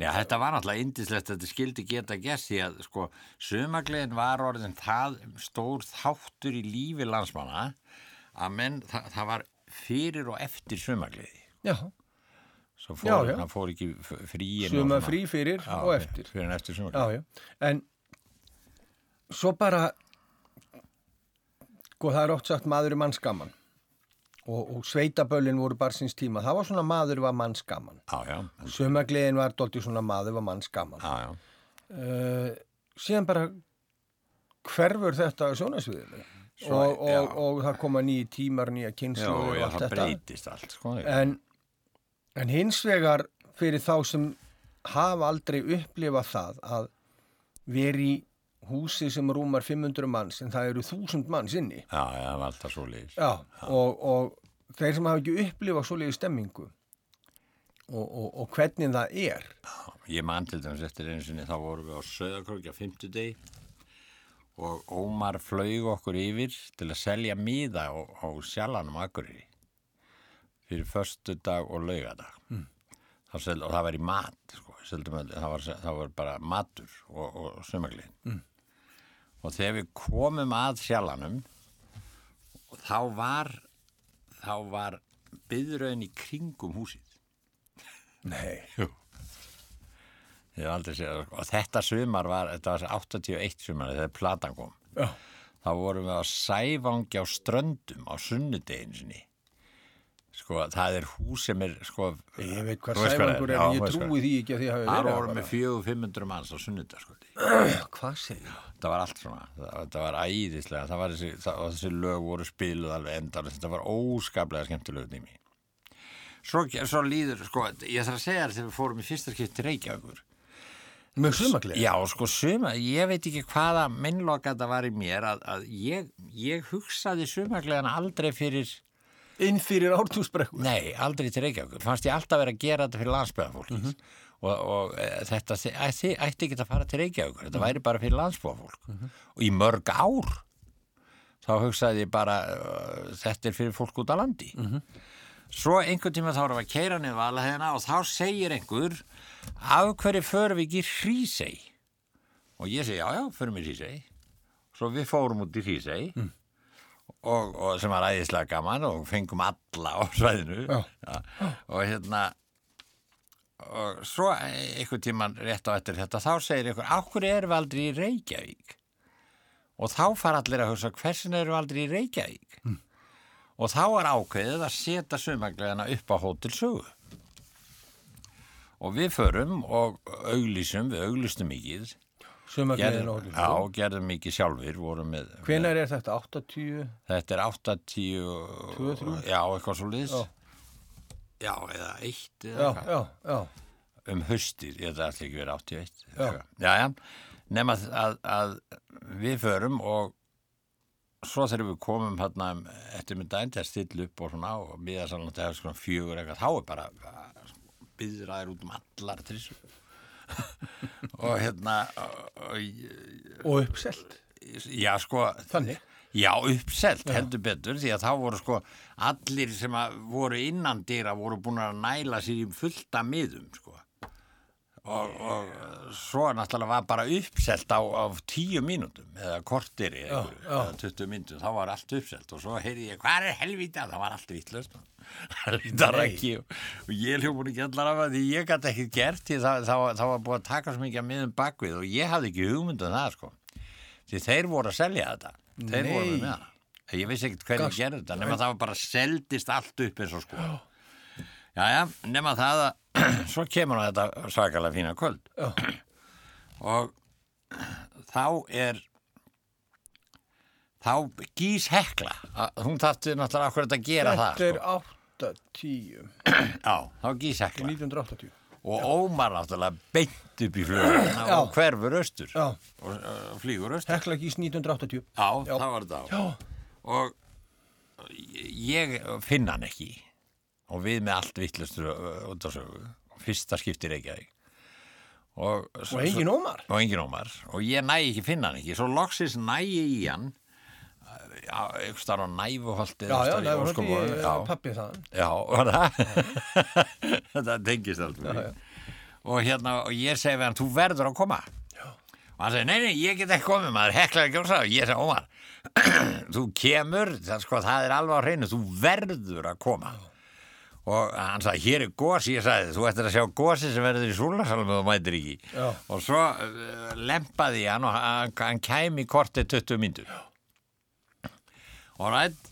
Já, þetta var náttúrulega indislegt að þetta skildi geta gert því að sko sumagliðin var orðin það stór þáttur í lífi landsmanna að menn, það, það var fyrir og eftir sumagliði. Já, Svo Já, fór, já. það fór ekki fríin suma frí fyrir já, og eftir. Fyrir en eftir Já, sumagliði. já. En svo bara, sko það er oft sagt maður er mannsgaman. Og, og sveitaböllin voru bara síns tíma. Það var svona maður var mannsgaman. Já, já, Sumagliðin var dólti svona maður var mannsgaman. já, já. uh, síðan bara hverfur þetta sjónasviðinu Svo, og, og, já. og það koma nýji tímar, nýja Já, kynslu og já, allt það þetta breytist allt, sko. en, en hins vegar fyrir þá sem hafa aldrei upplifað það að veri húsi sem rúmar 500 manns en það eru 1000 manns inni Já, já, það var alltaf svo líðis. Já, og, og þeir sem hafa ekki upplifað svoleiði stemmingu og, og, og hvernig það er Ég man til dæmis eftir einu sinni, þá vorum við á Söðakrókja 50 degi og Ómar flög okkur yfir til að selja miða á, á sjalanum Akureyri fyrir förstu dag og laugadag. Mm. Sel, og það var í mat, sko. Seldum, öll- það, var, það var bara matur og, og sumagliðin. Mm. Og þegar við komum að sjalanum, þá var, þá var byðröðin í kringum húsið. Nei, Jú. Ég hef aldrei séð það. Og þetta sumar var, þetta var 81 sumar þegar platan kom. já, Þá vorum við á sævangi á ströndum á sunnudeginu sinni. Sko, það er hús sem er, sko... ég veit hvað sæfangur er, ég trúi því ekki að því hafi Það verið voru þar með 400-500 manns á sunnudag, sko. Hvað segir það? Var allt svona, það, var æðislega, það var þessi, það, þessi lög voru spiluð alveg endar, þetta var óskaplega skemmtilegu nými. Svo, svo líður, sko, ég þarf að segja þér þegar við fórum í fyrsta skipt til Reykjavíkur, Með sumaglið? Já, sko, suma, ég veit ekki hvaða minnloka þetta var í mér að, að ég, ég hugsaði sumaklegan aldrei fyrir, Inn fyrir ártúsbrekku? nei, aldrei til Reykjavíkur. Fannst ég alltaf verið að gera þetta fyrir landsbyðafólk. Og, og e, þetta ætti, ekki að fara til Reykjavíkur. Þetta væri bara fyrir landsbyðafólk. Og í mörg ár þá hugsaði ég bara, uh, þetta er fyrir fólk út á landi. Svo einhvern tíma þá erum við að keira niður valahegina og þá segir einhver af hverju förum við ekki hrísei? Og ég segi, já, já, förum við hrísei. svo við fórum út í Hrísei og, og sem var æðislega gaman og fengum alla á svæðinu. Já. og hérna og svo einhvern tíman rétt á eftir þetta þá segir ykkur, ákkur erum við aldrei í Reykjavík? Og þá fara allir að hugsa hversin erum við aldrei í Reykjavík? Og þá er ákveðið að setja sumaglegana upp á Hótel Sögu og við förum og auglýsum, við auglýstum mikið Sumargleðin og já, gerðum mikið sjálfur með, Hvenær er þetta? 80? þetta er 80 Tvö, þrjú? já, eitthvað svo liðs Já. já, eða eitt eða Já, já, já. um haustið, ég ætla ekki verið 81 Já. já, já, nema að, að við förum og svo þegar við komum hérna um eftirmyndaginn til að stilla upp og svona og miða saman til að hafa svona fjögur eitthvað, þá er bara byður aðeir út um allar trissu og hérna og, og, uppselt. já sko Þannig. Já, uppselt heldur betur því að þá voru sko allir sem voru innan dýra voru búin að næla sér í fullta miðum sko og, og svo náttúrulega var bara uppselt á, á tíu mínútum eða kortir eða, eða 20 mínútum, þá var allt uppselt og svo heyrði ég, hvað er helvita? Það var allt vittlust það og, og ég hljópun ekki allar af að því ég gæti ekki gert því það, það, var- það var búið að taka svo mikið að miðum bakvið og ég hafði ekki hugmyndum það sko. Því þeir voru að selja þetta. Þeir Nei. voru með það ég vissi ekkert hvernig gerði þetta nema það var bara seldist allt upp eins og sko Jæja, nema það að svo kemur þetta svakalega fína kvöld Já. og þá er þá gís hekla að- hún þátti náttúrulega akkur að gera Þetta það er sko. 80, Já, þá gís hekla 1980. og Ómar náttúrulega beint upp í fluguna Já. og hverfur austur Já. og uh, flýgur austur Hekla gís 1980. Já, Já. það var þetta á Já. og ég finn hann ekki og við með allt vittlustur út á sögu fyrsta skiptir ekki að og, Og engin ómar. og engin ómar. Og ég næ ekki finna hann ekki. Svo loksis næ ég í hann. Já, einhvers þar á næfuholti Já, já, það hótti já, pappi það. já, var það? Þetta tengist alltaf og hérna, og ég segi við hann þú verður að koma. Já. og hann segi, nei, nei, ég get ekki komið maður heklar ekki á og ég segi, Ómar þú kemur, það, sko, það er alveg á hreinu þú verður að koma og hann sagði, hér er gós ég sagði, þú ættir að sjá gósi sem verður í súlasalum og mætir ekki Já. og svo uh, lempaði ég hann og hann, hann kæmi í kortið 20 myndur og rætt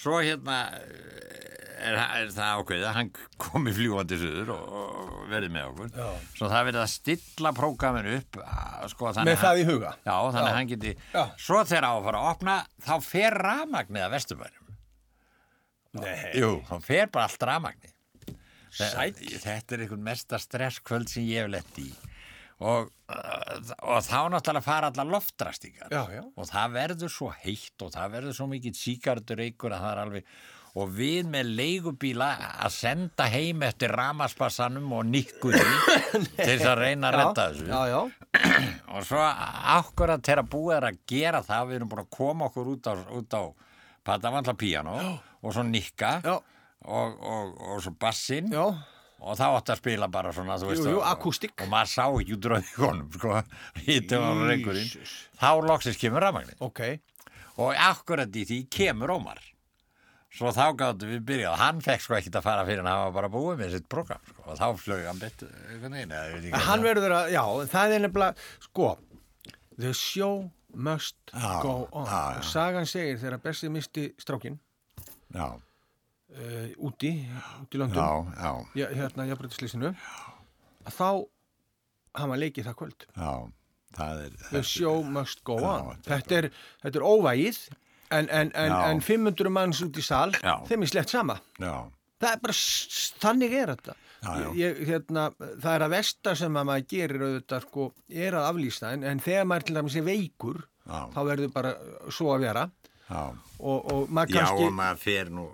svo hérna eh, er, er það ákveðið að hann komi fljúandi suður og, og verði með okkur Já. svo það verið að stilla prógramin upp að, sko, þannig Með að það í huga. Já, þannig að hann geti. Svo þegar á að fara að opna þá fer rafmagnið að vesturbænum Nei. Jú, þá fer bara allt rafmagnið Sæll. Þetta er einhvern mesta stresskvöld sem ég hef lett í og, og þá náttúrulega fara allar loftrastingar Já, já. og það verður svo heitt og það verður svo mikið síkardur ykkur að það er alveg og við með leigubíla að senda heim eftir ramaspassanum og nikkunni til þess að reyna að redda þessu Já, já. og svo akkurat þegar búið er að gera það við erum búin að koma okkur út á, á Patavandla piano og svo nikka. Og, og, og svo bassin Já. og þá átti að spila bara svona veist, Jú, jú, og- og maður sá ekki út rauði honum sko, þá loksins kemur rafmagnin Ok. og akkurat í því kemur Ómar. Svo þá gáttum við byrjað. Hann fekk sko ekkert að fara fyrir hann hafa bara búið með sitt program sko, og þá flög hann betur ekki Hann verður að, já, það er nefnilega, sko, the show must Já, go on. já, já. Og sagan segir þegar Bessi misti strákin já, uh, úti, úti í löndum, já, já, hérna jafnbrytislýsinu, að þá hafa leikið það kvöld. já það er The show must go on. þetta- er, þetta er óvægið, en, en, en, en 500 manns út í sal, þeim er slett sama. er bara, þannig er þetta. Ég, hérna, það er að versta sem að maður gerir auðvitað, sko, er að aflýsta, en, þegar maður til dæmis er veikur, þá verður bara svo að vera og, og maður Já, kannski, og maður fer nú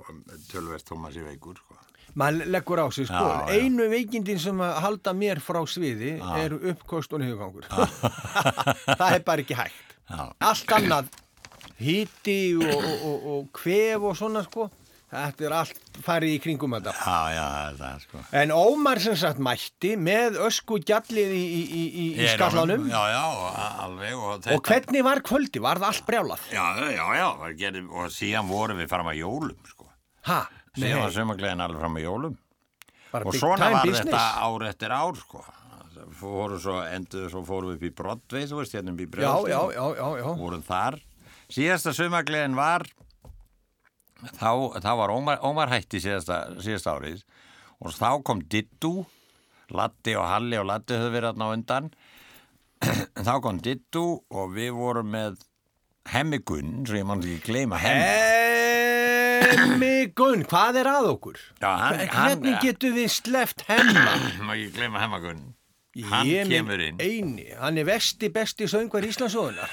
tölverst Tómas í veikur sko. maður leggur á sig, sko, Já, já. einu veikindin sem að halda mér frá sviði eru uppkost og niðurgangur. það er bara ekki hægt. Já. Allt annað, hiti og, og, og, og kvef og svona, sko, Þetta er allt farið í kringum þetta. Já, já, það er sko. En Ómar sem sagt mætti með ösku gjallið í, í, í, í, skallanum. Já, já, alveg. Og, þetta, Og hvernig var kvöldi? Var það allt brjálað? Já, já, já, það gerði, og síðan vorum við fram að jólum, sko. Ha? Síðan var sömaglegin alveg fram að jólum. bara Og svona var business. þetta ár eftir ár, sko. Fóru svo, endur, svo fórum við upp í Broadway, þú veist, hérna upp í Já, Brjóðstíð. já, já, já, já. vorum þar síðasta sömagleðin var þá, þá var Ómar, Ómar hætti síðasta, síðasta árið og þá kom Dittu Latti og Halli og Latti höfðu verið á undan. Þá kom Dittu og við vorum með Hemmi Gunn, svo ég mann ekki gleyma Hemmi. Hemmi Gunn, hvað er að okkur? Já, hann- Hvernig hann- getum við sleppt hemma? má ekki gleyma Hemma Gunn? Hann Ég kemur inn. Eini, hann er vesti besti söngvar Íslandsóðunar.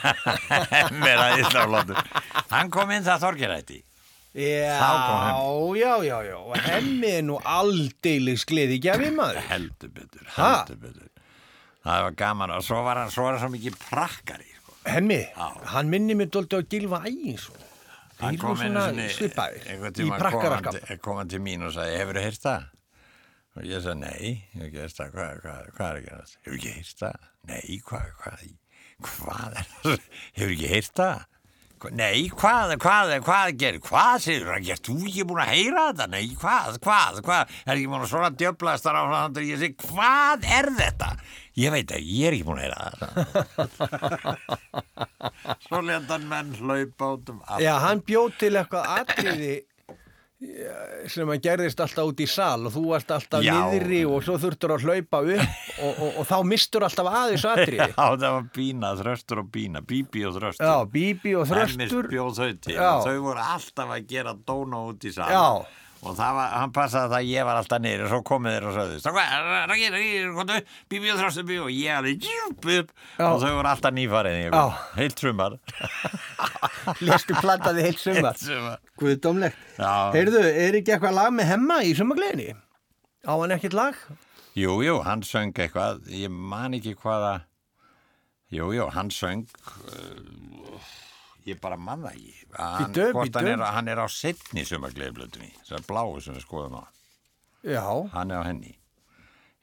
Hann kom inn það Þorgerætti Já, já, já, já, og hemmi er nú aldeilis gleði gjafi maður. heldur betur, Ha? heldur betur það var gaman og svo var hann svo, var hann svo mikið prakkari sko. Hemmi, Já. hann minni mér dóldi á Gilva Æginsson. Þeir hann eru kom einu einhvern í kom hann, kom hann til mín og sagði hefur þú heyrt það? og ég sagði nei, ég hef ekki heyrt það hvað, hvað, hvað er að gera það? hefur ekki heyrt það? nei, hvað, hvað, hvað er það? hefur ekki heyrt það? Hva- Nei, hvað, hvað, hvað gerir, hvað segir þú, er þú ekki búin að heyra þetta? Nei, hvað, hvað, hvað, er ekki búin að svona djöblast þar á hann, ég segi, hvað er þetta? Ég veit að ég er ekki búin að heyra þetta. Svo lendan menn hlaupa út um allt. Já, hann bjóð til eitthvað atriði sem að gerðist alltaf út í sal og þú varst alltaf Já. niðri og svo þurftur að hlaupa upp og, og, og þá mistur alltaf aðeins atriði. Já, það var bína, þröstur og bína, bíbi og þröstur. Já, Bíbi og Þröstur. þau voru alltaf að gera dóna út í sal. Já. Og það var, hann passaði það að ég var alltaf niður og svo komið þeir og Raggi, Raggi, komdu, bíbi og þröstur bíbi og ég alveg djúp upp og þau voru alltaf nýfarið heilt sumar. Lestu plantaði heilt sumar. Guðdómlegt. Já. Heyrðu, er ekki eitthvað lag með hemma í sumagleginni? Á hann ekkert lag? Jú, jú, hann söng eitthvað, ég man ekki hvaða, jú, jú, hann söng, uh, ég bara man það ekki. Hann, hvort hann, er, hann er á setni sumargleifblötunni, sem er bláu sem við skoðum á. Já. Hann er á henni.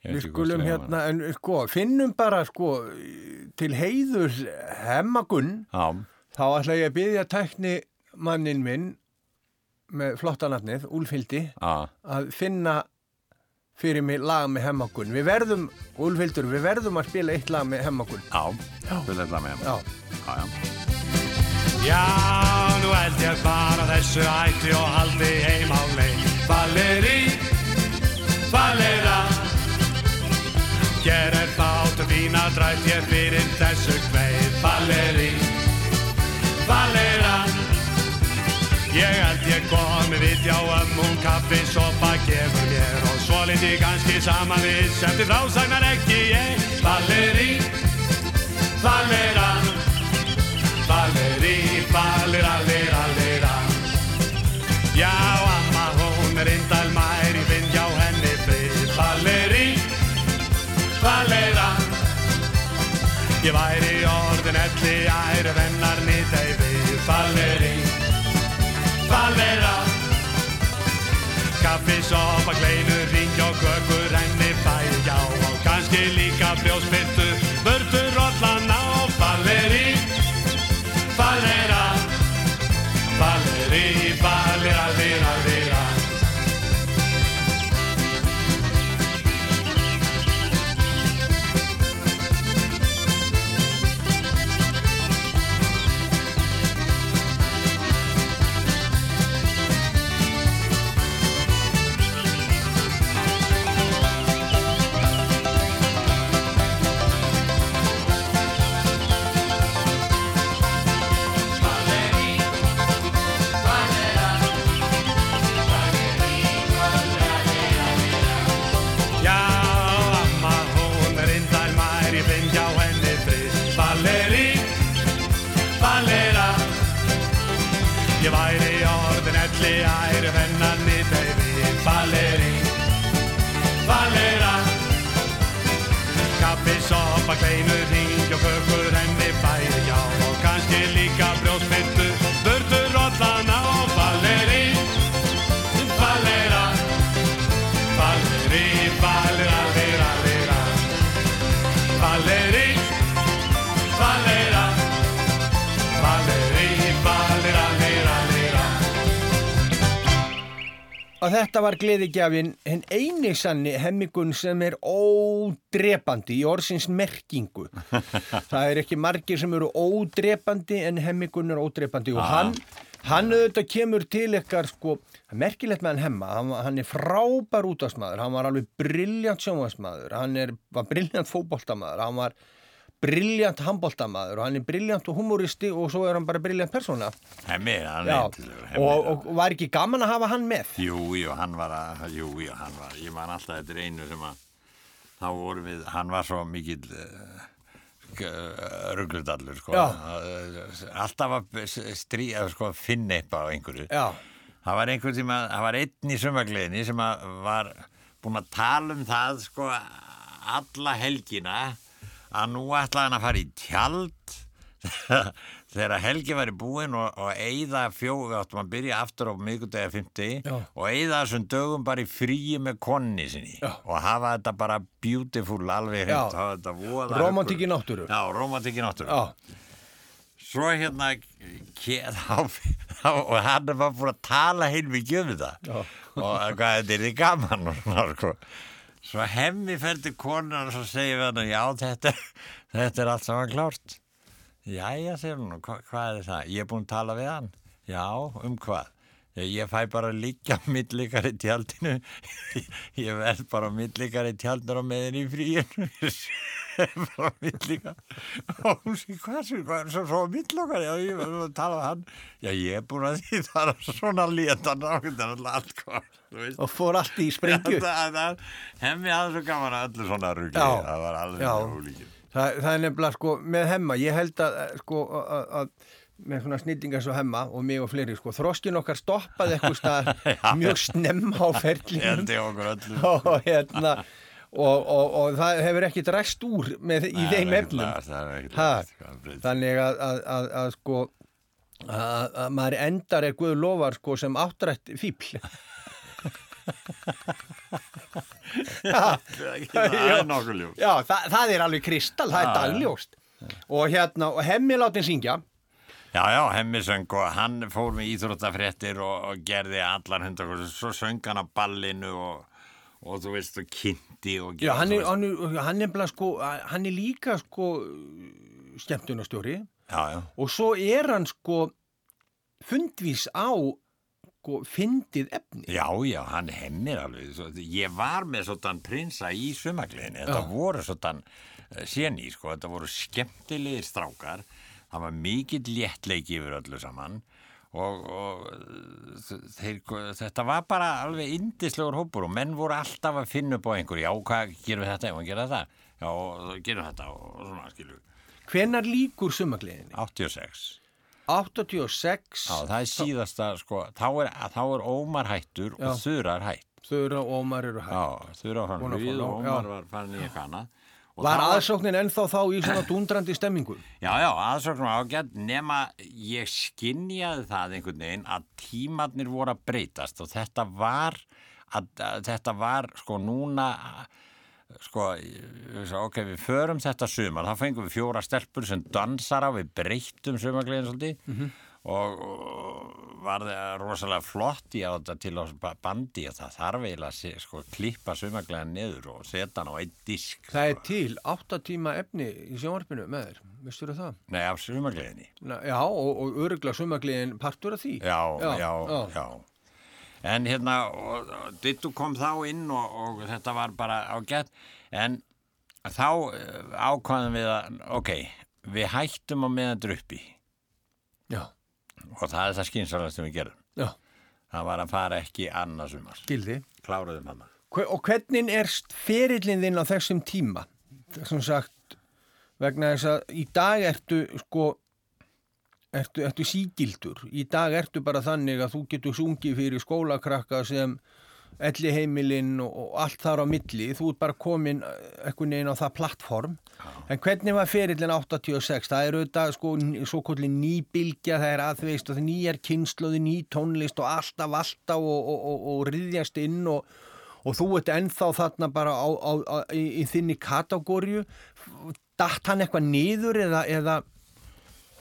Við skulum hérna, en sko, finnum bara sko, til heiður hemmagunn, hana. þá ætla ég að byggja tækni mannin minn með flottanatnið, Úlfildi, Já, já, að finna fyrir mig lag með hemmagunn. Við verðum, Úlfildur, við verðum að spila eitt lag með hemmagunn. já, vil þetta með Já. Já, já. Já, nú held ég bara þessu ætti og haldi heim á leið. Valeri, Valera Hér er þáttu fína drætt ég fyrir þessu kveið. Valeri, Valera Ég held ég komi við já um hún kaffi sopa gefur mér. Og svo liti kannski saman við sem til frásagnar ekki ég. Valeri, Valera Valeri, Valera, Lera, Lera Já, amma, hún er indal mæri, finn hjá henni frið. Valeri, Valera. Ég væri orðin elli æru vennar nýttei við. Valeri, Valera. Kaffi, sopa, kleinur, ring og kökur henni fæði já og kannski líka brjósbyttu sopa, kleinur, að þetta var gleðigjafin en eini sanni hemmigun sem er ódrepandi í orðsins merkingu. Það er ekki margir sem eru ódrepandi en hemmigun er ódrepandi og hann, hann auðvitað kemur til ykkar sko, er merkilegt með hann hemma, hann, hann er frábær útastmaður, hann var alveg brilljant sjónvarsmaður, hann er, var brilljant fótboltamaður, hann var brilljant handboltamaður og hann er brilljant og humoristi og svo er hann bara brilljant persóna. Hemmi, hann er Hemmi og, og, var ekki gaman að hafa hann með? Jú, jú, hann var að, jú, jú, hann var, ég man alltaf er einu sem að, þá vorum við, hann var svo mikill uh, rugglutallur, sko. Alltaf að stríða, sko, finna eitthvað á einhverju. Já, Það var einhvern tíma, það var einn í sumagliðinni sem að var búinn að tala um það, sko, alla helgina að nú ætlaði hann að fara í tjald þegar helgi var í búin og, og eigða fjóð, áttum að byrja aftur á miðgudegi 50 Já. og eigða þessum dögum bara í fríi með konni sinni Já. og hafa þetta bara beautiful alveg Já. hreint, hafa þetta voða romantík í náttúru. Já, romantík í náttúru Já, Svo hérna og hann var búin að tala heilmikið um þetta Já. og hvað þetta er því gaman og svona sko. Svo hemmi ferði konan og svo segir við hann já þetta, þetta er allt saman klárt. Jæja, segir hún, og hva, hvað er það? Ég er búin að tala við hann. Já, um hvað? Ég, ég fæ bara á millikar í tjaldinu. Ég verð bara á millikar í tjaldinu og með henni í fríinu. bara á millikar. Og hún segir, hvað sem, hvað er svo, svo á millikar? Já, ég verð að tala við hann. Já, ég er búin að því það er svona léttan á þetta er allt hvað, þú veist. og fór allt í sprengju. Það- það- Hemmi hafði svo gaman að öllu svona. Já. Það var alveg Já. ólíkið. Það, það er nefnilega sko með hemma, ég held að eh, sko að, að með svona snýtingar svo hemma og mig og fleiri sko, þroskin okkar stoppaði eitthvað stað mjög snemma á öllu. og hérna og, og, og það hefur ekki dræst úr með, í Nei, þeim það efnum. ekkert- það ekkert sko, það þannig að, að, að, að sko að, að maður endar er guð lofar sko sem áttrætt fíbl Það er nokkuð ljós. Já, það, það er alveg kristall, það er Já, já. dagljóst og hérna, og hemmi látin syngja Já, já, hemmi söng og hann fór með íþróttafréttir og, og gerði allar hundar svo söng hann á ballinu og, og þú veist, og kynnti og Já, hann er, hann er, hann er, sko, hann er líka sko skemmtunastjóri Já, já, og svo er hann sko fundvís á sko, fyndið efni. Já, já, hann hemmir alveg. Ég var með svona prinsa í sumagliðinni Þetta Já. voru svona séni, sko, þetta voru skemmtilegir strákar Það var mikill léttleiki yfir öllu saman og, og þeir, þetta var bara alveg indislegur hópur og menn voru alltaf að finna upp á einhverju, já, hvað gerum við þetta, ef hann gera þetta, já, gerum þetta og svona, skilur, Hvenar líkur sumagliðinni? 86. 86 Já, það er síðasta, sko, þá er, þá er Ómar hættur Já. og Þurar hætt. Þurra og Ómar eru hægt Já, Þurar var hann við og Ómar já. var farin í eitthvað annað. Og Var aðsóknin ennþá þá í svona dundrandi stemmingu? Já, já, aðsóknum ágætt nema ég skinjaði það einhvern veginn að tímarnir voru að breytast og þetta var að, að þetta var sko núna sko, ok, við förum þetta sumar, þá fengum við fjóra stelpur sem dansar á, við breyttum sumargleðin svolítið. Og, og var það rosalega flott í á þetta til á bandi og það þarf eiginlega að sko, klippa sumargleðin niður og setja hann á einn disk Það er sko. til 8 tíma efni í sjónvarpinu með þér, veistu það? Nei, af sumargleðinni. Na, já, og, og örugla sumagliðin partur af því. Já, já, já, En hérna, og, og Dittu kom þá inn og, og þetta var bara ágætt, en þá eh, ákvaðum við að, ok, við hættum á meðan druppi. Já, og það er það skynsalega sem við gerum. já, Það var að fara ekki annars um allt. gildi Kláruðum hann. Og hvernig er ferillin þinn á þessum tíma? Sem sagt, vegna þess að í dag ertu sko ertu, ertu sígildur. Í dag ertu bara þannig að þú getur sungið fyrir skólakrakka sem elli heimilinn og, allt þar á milli. Þú ert bara komin eitthvað neginn á það plattform. En hvernig var ferillin 86? Það er auðvitað sko svo kvöldi nýbylgja, það er að þú veist og það er nýjar kynnslóði, ný tónlist og alltaf, alltaf og, og, og, og riðjast inn og og þú ert ennþá þarna bara á, á, á, í, í þinni kategóriu datt hann eitthvað niður eða, eða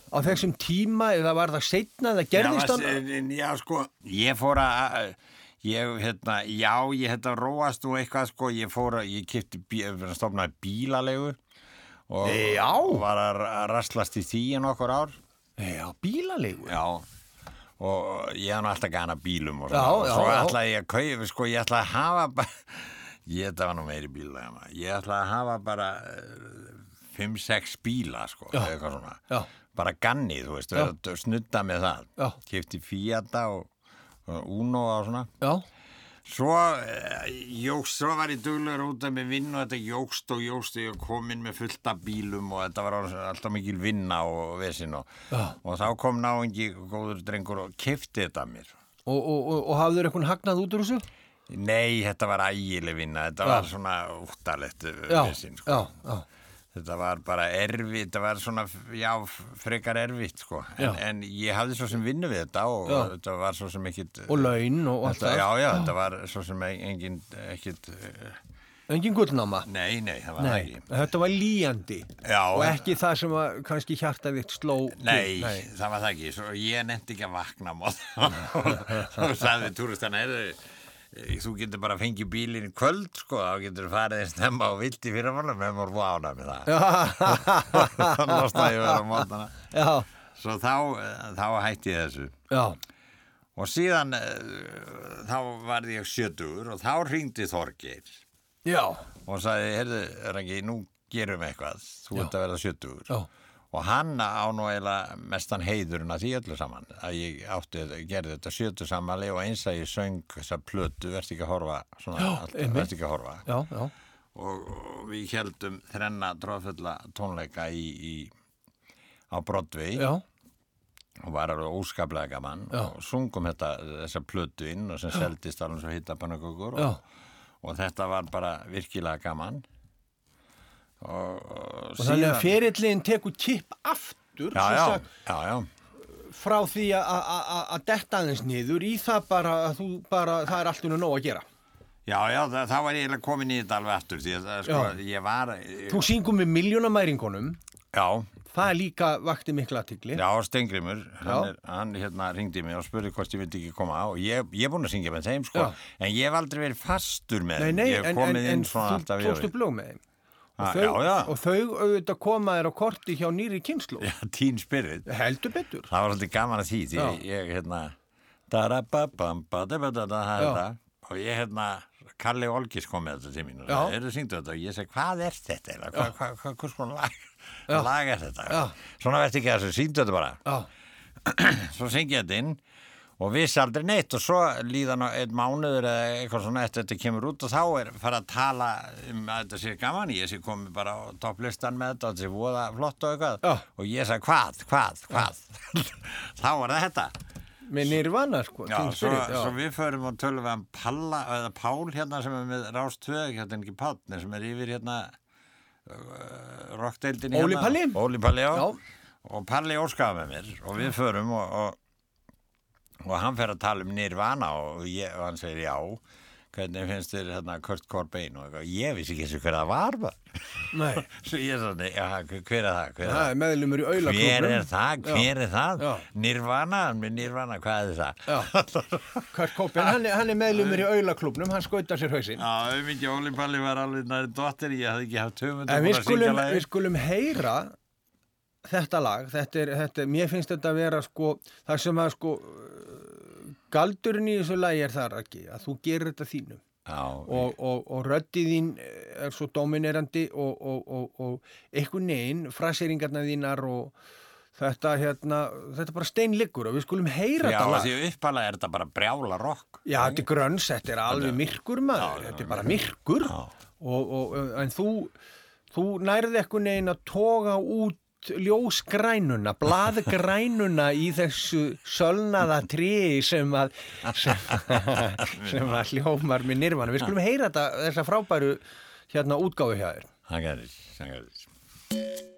á þessum tíma eða var það setna eða gerðist já, hann var- Já, sko, ég fór að, Ég, hérna, já, ég hérna róast nú eitthvað, sko, ég fór að, ég kipti, stofnaði bílalegu og Já. var að raslast í því en okkur ár. Já, bílalegu. Já, og ég nú alltaf gana bílum og Já, og já, svo já. ætlaði ég að kaupa, sko, ég ætlaði að hafa bara, ég þetta var nú meiri bíla, ég ætlaði að hafa bara 5-6 bíla, sko, bara ganni, þú veist, snudda með það, kipti Fiata og, og Uno og svona, Já, Svo, eh, jókst, svo var ég duglegur út af með vinn og þetta jókst og jókst og ég kom inn með fullt af bílum og þetta var alltaf mikil vinna og vesin og, Já. og þá kom náingi góður drengur og kefti þetta mér. og, og, og, og hafður eitthvað hagnað út úr þessu? Nei, þetta var ægileg vinna, þetta Já. var svona úttalegt Já, vesin, sko. já, já. Þetta var bara erfitt, þetta var svona, já, frekar erfitt, sko. En, Já. en ég hafði svo sem vinnu við þetta og Já. þetta var svo sem ekkit... Og laun og allt það. já, já, þetta var svo sem engin, ekkit... eh, Engin gullnáma. Nei, nei, það var Nei, ekki. þetta var líjandi. Já, Og ekki það sem að kannski hjarta þitt sló til. Nei, það var það ekki. Svo ég nefndi ekki að vakna mót. Svo sagði túristana, heyrðu, eh, þú getur bara að fengið bílinn í kvöld, sko, þá getur þú farið að stemma á vildi fyrirmála, með mér voru ána með það. Þannig að vera á mótana. Já, Svo þá, eh, þá hætti ég þessu. já, Og síðan, eh, þá varði ég sjötugur og þá ringdi Þorgeir já, og sagði, heyrðu, Rangi, nú gerum við eitthvað, þú ert að vera sjötugur. já, og hann á nú eiginlega mestan heiðurinn að því öllu saman að ég átti, gerði þetta sjötu samali og eins að ég söng þessa plötu verðt ekki að horfa að horfa. Já, já, og, og við heldum þrenna tróðfulla tónleika í, í á já, og var alveg óskaplega gaman og sungum þetta, þessa plötu inn og sem seldist alveg svo hitta pannakökur já, og, og þetta var bara virkilega gaman og, þannig að ferillin tekur kipp aftur já, já, já, já frá því að- detta aðeins niður í það bara að þú bara, það er allt unni nóg að gera. Já, já, það, það var ég komin í þetta alveg aftur því að sko, ég var Þú syngum með miljónamæringunum, Já, það er líka vakti mikla aðtikli. já, Stengrimur hann, er, hann hérna ringdi mig og spurði hvort ég vildi ekki koma og ég, ég er búin að syngja með þeim, sko Já. en ég hef aldrei verið fastur með Nei, þeim nei, ég hef en, en, en þú alltaf tókst upp lög með þeim. Og Ah, þau, já, já. og þau auðvitað komaðir á korti hjá nýri kynslu. Já, Teen Spirit. Heldur betur. Það var svolítið gaman að því því ég, hérna það og ég, hérna Kalli Olgis kom með þetta til mín og sagði, eru syngdu þetta? Og ég segi, hvað er þetta? Hvað, hvað, hvað, hvers konar lag, lag er þetta? Svona verðt ekki að þessu, syngdu þetta bara. Já, svo syngi ég þetta inn og vissi aldrei neitt. Og svo líðan á einn mánuður eða eitthvað svona eftir þetta kemur út og þá er fara að tala um að þetta sé gaman. Ég sé komið bara á topplistan með þetta og þetta sé voða flott og eitthvað. Já. og ég sagði hvað, hvað, hvað? Þá var það þetta. Með nýrvana sko. já, svo, Spirit, svo við förum og tölum við um Palla eða Pál hérna sem er með Rástvöð hérna ekki Pálni sem er yfir hérna uh, rockdeildin Óli hérna. Palli? Óli Palli, og Palli óskaði með mér. Og við förum og, og, og hann fer að tala um Nirvana og, ég, og hann segir já hvernig finnst þér hérna Kurt Cobain og eitthvað, ég vissi ekki eins og hver það var bara. Svo ég er svona, já, hver er það, hver er er meðlumur í Hver auðlaklubnum. er það? Hver er það? Já. Nirvana? Nirvana, hvað er það? Já. Kurt Cobain, hann, hann er meðlumur í auðlaklubnum, hann skautar sér hausinn. Já, auðvitað Óli Palli var alveg næri dóttir, ég hafði ekki haft höfund En við skulum, við skulum heyra þetta lag, þetta er, þetta, er- mér finnst þetta að vera sko, það sem að sko, galdurinn í þessu lagi er þar ekki, að þú gerir þetta þínu Já, og, og, og röddið þín er svo dominerandi og, og, og, og einhvern veginn, fraseringarna þínar og þetta hérna, þetta er bara steinliggur og við skulum heyra já þetta lag. því uppalega er þetta bara brjála rock. Já, þetta er grönns, þetta er alveg myrkur maður, þetta er bara myrkur Já. og, og, en þú, þú nærði eitthvað neginn að toga út ljósgrænuna, blaðgrænuna í þessu sölnaða tríi sem að sem, sem að hljómar með nirvana. Við skulum heyra þetta, þessa frábæru hérna útgáfu hjá þér. Það gerðist, það gerðist.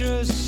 dangerous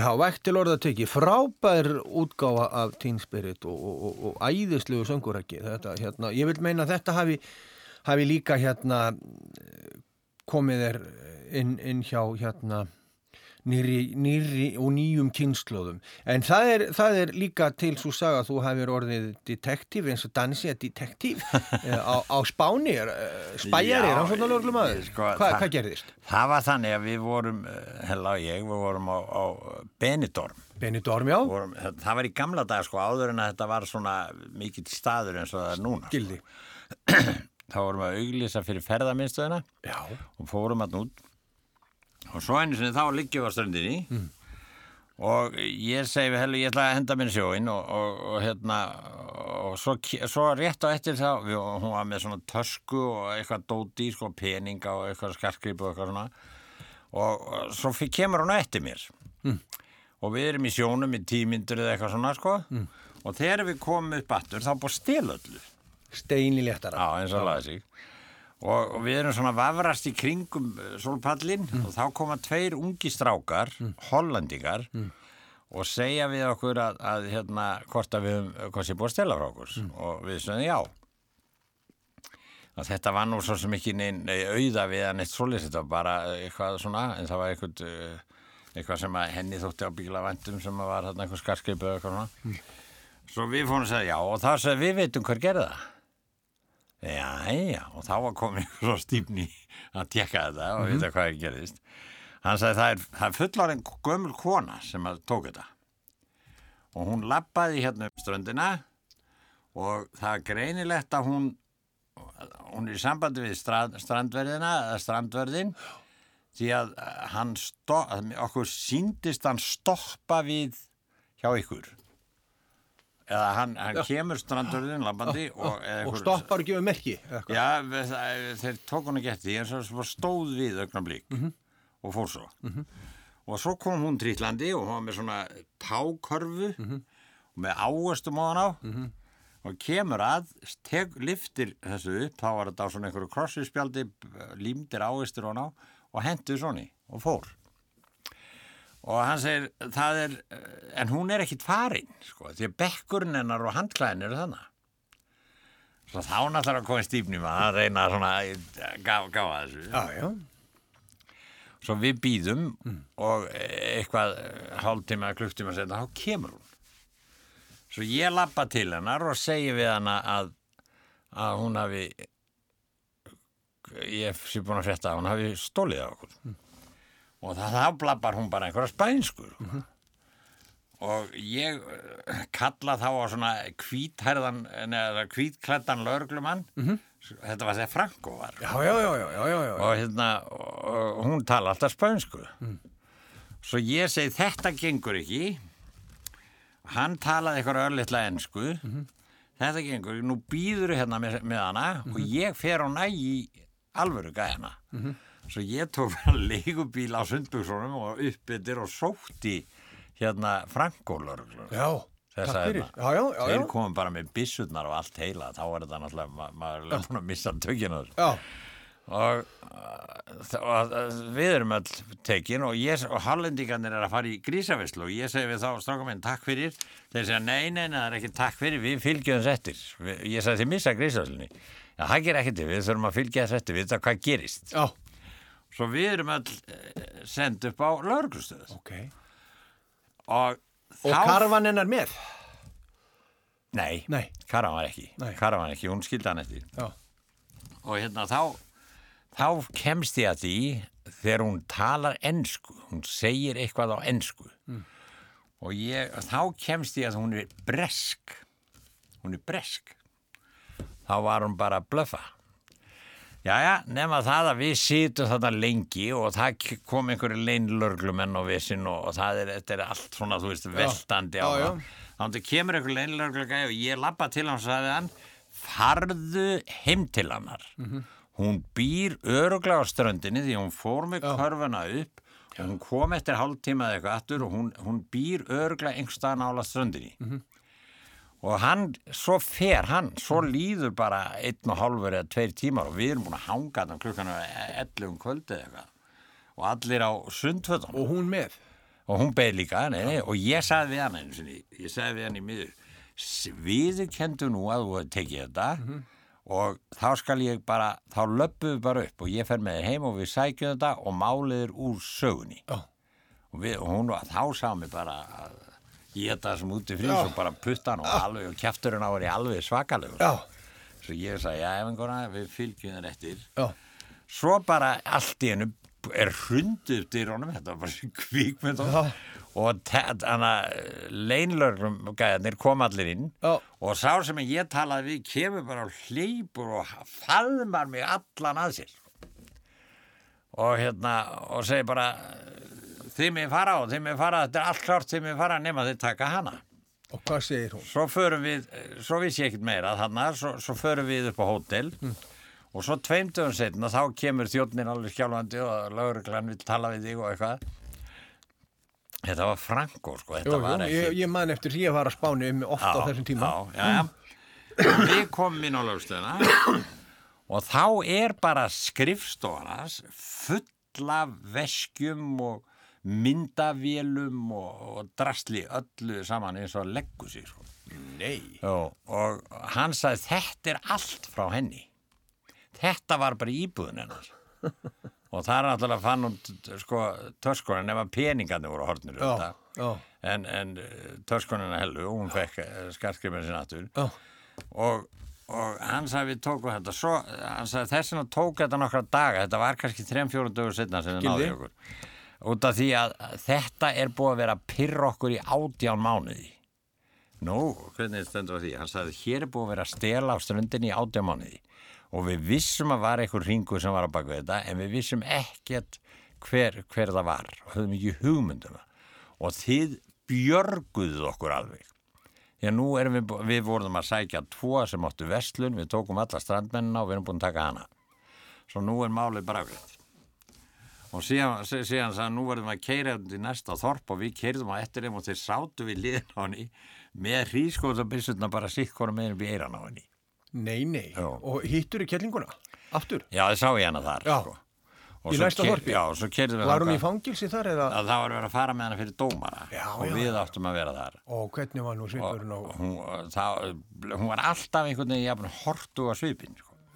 Já, vægt til orða teki, frábær útgáfa af Teen Spirit og, og, og, og æðislegu söngurækki. Hérna, ég vil meina að þetta hafi, hafi líka hérna komið er inn, inn hjá hérna nýri, nýri og nýjum kynnslóðum. En það er, það er líka til svo saga að þú hafir orðið detektív eins og dansi að detektív á, á Spáni, eh, spæjari, Já, rannsóknarlöglu maður. sko, Hva, hvað gerðist? Það var þannig að við vorum, eh, hella og ég, við vorum á, á Benidorm. Benidorm, já, Vorum, það var í gamla dag sko áður en að þetta var svona mikill staður eins og það er núna. gildi. Þá vorum við að auglýsa fyrir ferðaminstöðina Já, og fórum hann út og svo einu sinni þá liggjum við á ströndinni og ég segi við hellu ég ætla að henda í sjóin og, og, og hérna og svo, svo rétt á eftir þá við, hún var með svona tösku og eitthvað dóti sko peninga og eitthvað skarkrip og eitthvað svona. Og, svo fyrir kemur hún á eftir mér. Og við erum í sjónum í tímyndur eða eitthvað svona sko. Og þegar við komum upp aftur þá búið stil öllu. Steini léttara. Já, eins og laði sig. Og, og við erum svona vafrast í kringum uh, sólpallin og þá koma tveir ungi strákar, hollandingar, og segja við okkur að, að hérna, hvort að við hvað sé búið að stela frá okkur. Og við sögum já. Að þetta var nú svo sem ekki nei, auða við að neitt svoleiðis, þetta var bara eitthvað svona, en það var eitthvað, uh, eitthvað sem að henni þótti á bíla vandum sem að var þarna eitthvað skarskripu eða eitthvað svona. Svo við fórum að segja já og þá sagði við veitum hver gerði það. Já, já, og þá var komið svo stífni að tekka þetta og vita hvað ekki gerðist. Hann sagði það er, það er fullarinn gömul kona sem að tók þetta. Og hún lappaði hérna upp ströndina og það er greinilegt að hún, hún er í sambandi við strand, strandverðina, eða strandverðin, því að hann sto, að okkur síndist hann stoppa við hjá ykkur eða hann, hann kemur strandurðin labbandi og, Og stoppar og gefur merki. eða hvað? Já, það- þeir tók hún ekki eftir því, en svo svo stóð við augnablík Mhm. og fór svo. Og svo kom hún trýtlandi og hún var með svona tákörfu Mhm. og með áherstum á hann á og kemur að, tek, liftir þessu upp, þá var þetta á svona einhverju krossispjaldi, límdir áherstur á hann á og hendur svona í og fór. Og hann segir, það er, en hún er ekkit farin, sko, því að bekkurinn hennar og handklæðin eru þannig. Svo þá náttúrulega komið stífnum að reyna svona að gá, gáða þessu. Já, já. Svo við býðum og eitthvað hálftíma, klukktíma setna, þá kemur hún. Svo ég lappa til hennar og segi við hana að, að hún hafi, ég sé búin að frétta að hún hafi stólið á okkur. Og það, þá blappar hún bara einhverja spænsku. sko. Og ég eh, kalla þá á svona hvíthærðan, neða hvítklættan lauruglumann. Þetta var þegar Franko var. Já, já, já, já, já, já, já. og hérna og hún tala alltaf spönsku svo ég segi þetta gengur ekki. Hann talaði eitthvað örlittla ensku. Þetta gengur ekki, nú býður hérna með, með hana og ég fer á næ í alvöru gæjana svo ég tók bara leigubíl á sundbuksunum og uppbyttir og sótti hérna Frankólur Já, takk fyrir. Já, já, já, þeir komum bara með byssurnar og allt heila þá er þetta náttúrulega, ma maður er búin að missa tökina Já, og, uh, og við erum öll tekin og, og hollendingarnir er að fara í grísavislu og ég segi við þá stráka minn takk fyrir. Þeir segja nei, nei, nei, það er ekki takk fyrir við fylgjum þess eftir. Ég sagði þið missa grísavislunni það ekki til, við þurfum að fylgja þess eftir við þetta hvað gerist. Já, svo við erum öll uh, send upp á lauruglustöð ok. og, Og karvan hennar með? nei, Nei. Karan var ekki. Nei. Karan var ekki, hún skildi hann eftir. Já, og hérna þá þá kemst ég að því þegar hún talar ensku hún segir eitthvað á ensku. Og ég, þá kemst ég að hún er bresk. Hún er bresk. Þá var hún bara að blöffa Jæja, nema það að við sýtum þarna lengi og það kom einhverju leinlörglumenn og vissin og, og það er, þetta er allt svona, þú veist, veltandi á já, já. það. Þannig kemur einhverju leinlörglugæði og ég lappa til hann og sagði hann, farðu heim til hannar. Hún býr öruglega á ströndinni því hún fór með körfuna upp og hún kom eftir hálftíma eða eitthvað aftur og hún, hún býr öruglega einhverstaðan ála ströndinni. Og hann, svo fer hann, svo líður bara einn og hálfur eða tveir tímar og við erum búin að hanga þannig klukkan 11 um kvöldið eða eitthvað. Og allir á sundfötum. og hún með? Og hún beð líka, nei, nei, og ég sagði við hann einu sinni, ég sagði við hann í miður, viðu kendu nú að þú tekið þetta og þá skal ég bara, þá löpum við bara upp og ég fer með þér heim og við sækjum þetta og máliður úr sögunni. Já. Og, við, og hún var, þá sá mig bara að ég það sem úti frýs og bara putta hann og, alveg, og kjafturinn á er í alveg svakalegur. Svo ég sagði, já, ef einhverja, við fylgjum þér eftir. já, Svo bara allt í hennu er hrundið upp dyrunum, þetta var bara sem kvíkmynd og leinlörgum gæðarnir kom allir inn Já. og sá sem ég talaði við kemur bara og hleypur og faðmar mig allan að sér. Og hérna og segir bara þið mig fara og þið mig fara þetta er allt klart þið mig fara nema þið taka hana og hvað segir hún? svo förum við, svo vissi ég ekkert meira þannig, svo, svo förum við upp á hótel og svo tveimtöðum setna þá kemur þjónnin alveg skjálfandi og lauruglan vil tala við þig og eitthvað þetta var Franko sko, þetta Jú, var ekki ég, ég man eftir því að fara að spáni um oft á þessum tíma. já, já, já. við komum inn á lögstöðuna og þá er bara skrifstofanas full af veskjum og myndavélum og, og drastli öllu saman eins og leggu sig sko. Nei. Jó, og hann sagði þetta er allt frá henni. Þetta var bara íbúðin hennar. Og það er náttúrulega fann hún sko törskoninn nema peningarnir voru hortnir um Já, þetta. já, en, en törskonina hellu og hún fekk skarskriminn sinna aftur. Já, og, og hann sagði við tókum þetta. Svo, hann sagði þess vegna tók þetta nokkra daga, þetta var kannski 3-4 dögur setna sem Gildi. náði okkur út af því að þetta er búið að vera að pyrra okkur í átján mánuði Nú, hvernig stendur á því? Hann sagði, hér er búið að vera að stela á ströndinni í átján mánuði og við vissum að var einhver ringur sem var á baku þetta en við vissum ekkert hver, hver það var og höfum ekki hugmyndum það og þið björguðuð okkur alveg Já, nú erum við, við vorum að sækja tvo sem áttu vestlun, við tókum alla strandmennina og við erum búin að taka hana. Svo nú er málið bara afgreitt. Og síðan, sí- síðan sagði nú verðum við að keira í næsta þorp og við keirðum á eftir þeim og þeir sátu við liðin á henni með hrískóðabissutna bara hvora með henni eiran á henni. Nei, nei. Já. Og hittur í kellinguna? Aftur? Já, það sá ég hana þar, sko. Í næsta þorpi? Já, og svo keirðum við Var hún í fangilsi þar eða? að það var verið að fara með hana fyrir dómara Já, og já, við já. áttum að vera þar. Og hvernig var nú svipurinn á hún, hún var alltaf einhvern veginn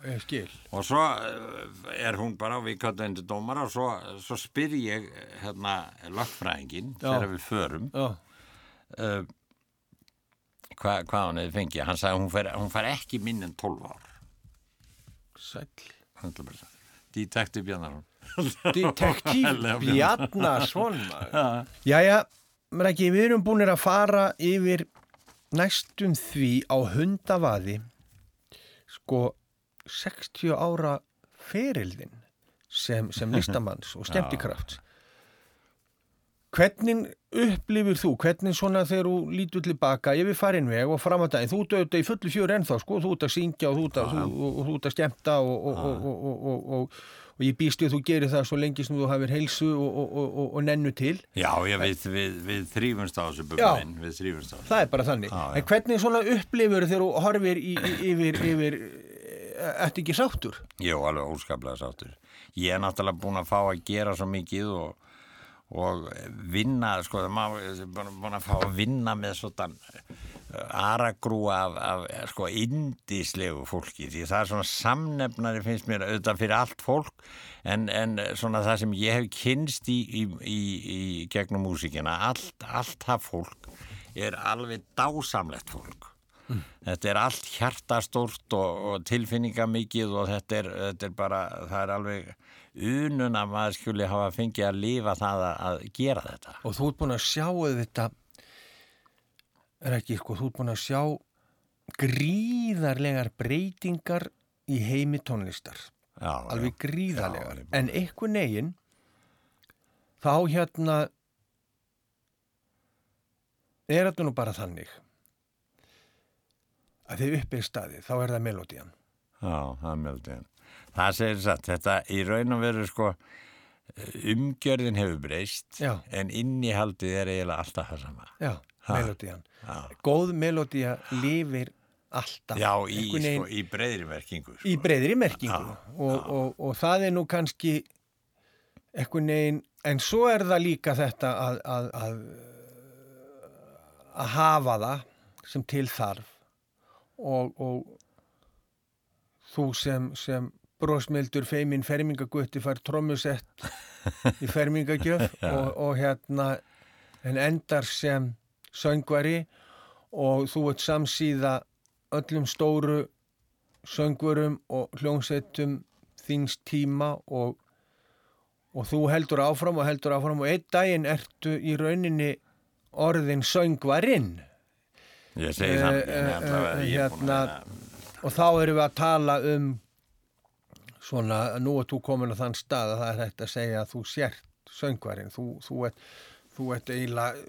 á eh, skil? Og svo eh, er hún bara, við kallum henni til dómara og svo, svo spyr ég hérna lögfræðingin Já. þegar við förum uh, hva, hvað hann hefði fengið. Hann sagði að hún fer ekki minn en 12 ár. Sæll. Detektiv Bjarnarsson. Bjarnason maður. Jæja, Rækki, við erum búinir að fara yfir næstum því á hundavaði sko 60 ára ferildin sem, sem listamanns og skemmtikraft Hvernig upplifir þú, hvernig svona þegar þú lítur tilbaka yfir farin veg og fram að daginn, þú auðvitað í fullu fjör ennþá sko, þú ert að syngja og þú ert að, þú, og, og, þú ert að skemmta og, og, og, og, og, og, og ég býst við að þú gerir það svo lengi sem þú hafir heilsu og, og nennu til. Já, já, við, við, þrýfumst á þessu bubbi við þrýfumst á þessu. Það er bara þannig. Já. En hvernig svona upplifur þegar þú horfir í, í, yfir, yfir, eftir ekki sáttur? Jú, alveg óskaplega sáttur. Ég er náttúrulega búin að fá að gera svo mikið og, og vinna, sko, maður er búin að fá að vinna með svona aragrúa af, af sko, indislegu fólki því það er svona samnefnari finnst mér auðvitað fyrir allt fólk en, en svona það sem ég hef kynst í, í, í, í gegnum músíkina allt, allt það fólk er alveg dásamlegt fólk Þetta er allt hjartastórt og, og tilfinningamikið og þetta er, þetta er bara, það er alveg unun að maður skuli hafa fengið að lifa það að, að gera þetta. Og þú ert búin að sjá þetta, er ekki, sko, þú ert búin að sjá gríðarlegar breytingar í heimi tónlistar. Já, Alveg já. gríðarlegar. Já, en einhvern veginn, þá hérna, er þetta nú bara þannig að þið upp er staðið, þá er það melodían. Já, það er mjöldin. Það segir satt, þetta í raun og veru sko, umgjörðin hefur breyst Já. en innihaldið er eiginlega alltaf það sama. Já, Ha. melodían. Já, Góð melodía lifir alltaf. já í, sko, í breyðri merkingu. Sko. í breyðri merkingu Já, og, og, og það er nú kannski einhvern veginn en svo er það líka þetta að, að, að, að hafa það sem til þarf og, og þú sem, sem brósmildur feimin fermingagutti fær trommusett í fermingagjöf og, og hérna en endar sem söngvari og þú ert samsíða öllum stóru söngvurum og hljómsettum þíns tíma og, og þú heldur áfram og heldur áfram og einn daginn ertu í rauninni orðin söngvarinn Ég segi það, er búin hérna, og þá erum við að tala um svona, nú ert þú komin á þann stað að það er hægt að segja að þú sért söngvarinn, þú, þú, ert, þú ert eiginlega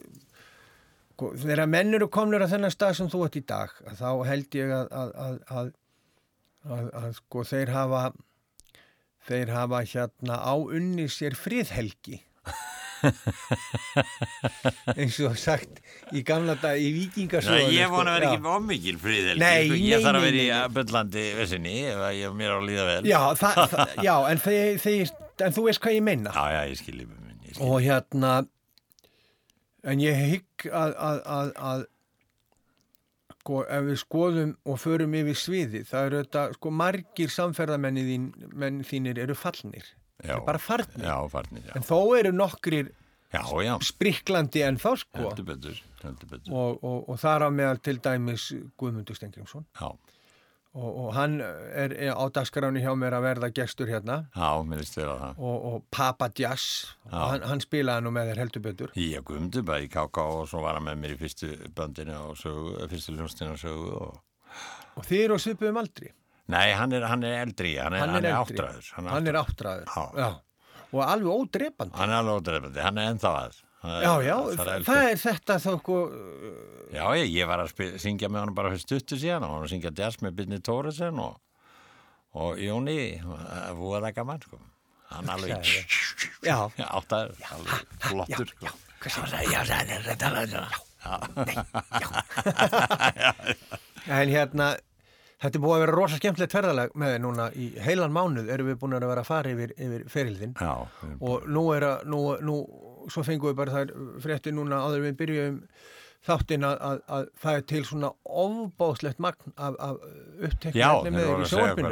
sko, þegar menn eru komnir á þennan stað sem þú ert í dag, þá held ég að, að, að, að, að, að sko þeir hafa þeir hafa hérna áunni sér friðhelgi eins og sagt í gamla dag í vikingasögunni ég vona að vera sko, ekki ómikil sko. nei, Ég þarf að vera í byllandi vissinni ég mér á að líða vel Já, það, það, já en, þeir, þeir, en þú veist hvað ég meina. já, já, ég skilji. Og hérna, en ég hygg að, að, að, að sko, ef við skoðum og förum yfir sviði, það eru þetta, sko, margir samferðamenni þín, þínir eru fallnir. Já. Bara farnir. Já, farnir, já En þó eru nokkrir Já, já, spriklandi en þá, sko. heldur betur, heldur betur Og, og, og þar á meðal til dæmis Guðmundur Stengrimsson. Já, Og, og hann er, er á dagskráni hjá mér að verða gestur hérna. já, mér þér á það og, og Papa Jazz og hann, hann spilaði nú með þér heldur betur Ég gumdi bara í KK og svo var hann með mér í fyrstu bandinu og sögu, fyrstu hljómsdina og sögu og... og þið eru á svipuðum aldri Nei, hann er, hann er eldri, hann er, hann er, eldri. áttræður hann er áttræður. Já. og alveg ódrepandi. Hann er alveg ódreifandi, hann er ennþá að. Já, já, það það er þetta þá sko, Já, ég, ég var að syngja með honum bara fyrir stuttu síðan og hann var að syngja jazz með Byrni Tóruðsen og, og Jóni, það voða það gaman, sko. Hann alveg, já, já, áttaður, alveg flottur, sko. já, en hérna, þetta er búið að vera rosa skemmtilegt ferðalag með þér núna í heilan mánuð erum við búin að vera að fara yfir, yfir ferilðin Já, og nú er að, nú, nú, svo fengum við bara þær frétti núna áður við byrjum þáttinn að, að, að það er til svona ofbáðslegt magn af, af þeir með þér í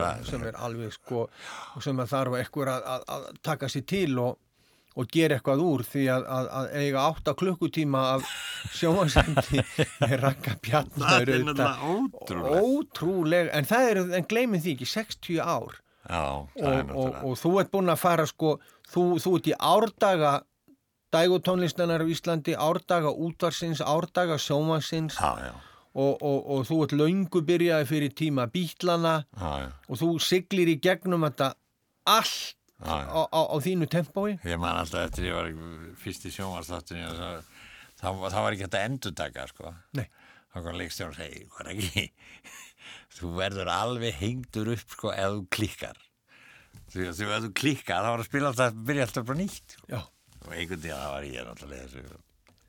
að- sem er alveg sko sem að þarf ekkur að, að, að taka sér til og, og gera eitthvað úr því að, að, að eiga átta klukkutíma af sjónvarsendi með rakka er ótrúlegt. ótrúlega en það er, en gleymið því ekki 60 ár já, það er og, og, og þú ert búinn að fara sko, þú, þú ert í árdaga dægutónlistanar á Íslandi, árdaga útvarsins, árdaga já, og, og, og þú ert löngu byrjaði fyrir tíma já, og þú siglir í gegnum þetta allt. Á, á, á þínu tempói. Ég man alltaf eftir ég var fyrst í sjónvarsþáttunni og það, það, var- það var ekki hægt að endurtaka, sko. Þá kom leikstjórn og segi, hvað er ekki þú verður alveg hengdur upp sko ef þú klikkar. Þú, þú ef þú klikkar þá var að spila alltaf byrja alltaf bara nýtt sko. Já, og einhvern tíðan það var ég náttúrulega þessu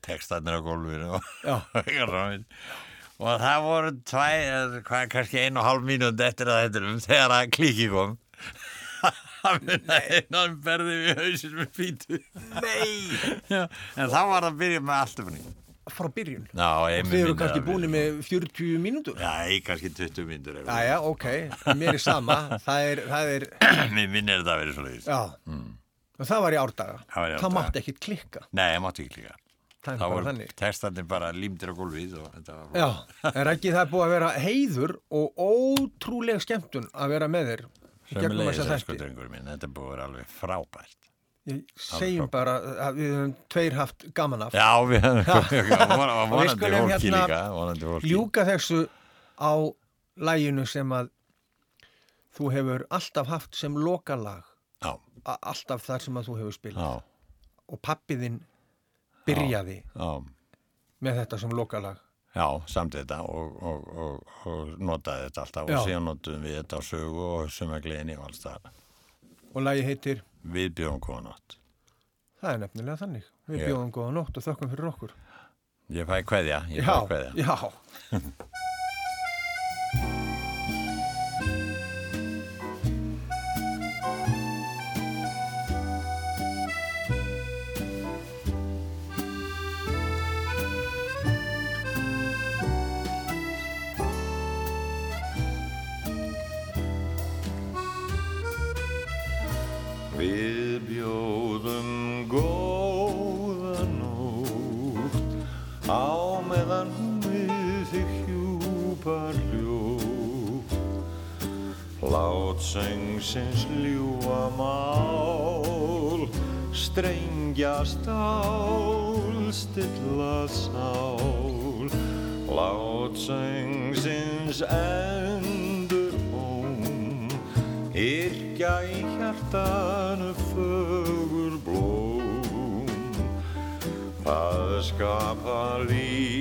textarnir á gólfinu og, það voru tvæ, hvað, kannski ein og hálf mínúnd eftir að þetta um þegar að klikki kom það minna einan berði við hausinn með fítu Nei! Já, en þá var það að byrja með allt nýtt frá byrjun. Já, Og þið eru kannski búin með 40 mínútur. Já, kannski 20 myndur Jæja, ok, mér er sama, það er, það er, Mér minnir þetta að vera svo leiðis já, og það var í árdaga. Mm. Það í Það árdaga. mátti ekkit klikka, Nei, ég mátti ekki líka það er voru textarnir bara límdir á gólfið og þetta var Já, en ekki það er búið að vera heiður og ótrúleg skemmtun að vera með þér Sömulegis, þessa sko, drengur minn, þetta er búið að vera alveg frábært. Ég segjum bara að við höfum tveir haft gaman af. Já, við höfum við vonandi fólki hérna líka Ljúka þessu á læginu sem að þú hefur alltaf haft sem lokalag, Já, alltaf þar sem að þú hefur spilað. já, Og pappiðinn byrjaði já. með þetta sem lokalag. Já, samt þetta og, og, og, og notaði þetta alltaf Já. og síðan notuðum við þetta á sögu og sumagliðinni og alls það Og lagi heitir, Við bjóðum góða nótt það er nefnilega þannig. Við Já. bjóðum góða nótt og þökkum fyrir okkur. Ég fæ kveðja, ég Já, fæ kveðja já. Við Látsöngsins ljúa mál strengja stál stilla sál. Látsöngsins endur hóm Yrkja í hjartanu fögur blóm. Það skapa lífinu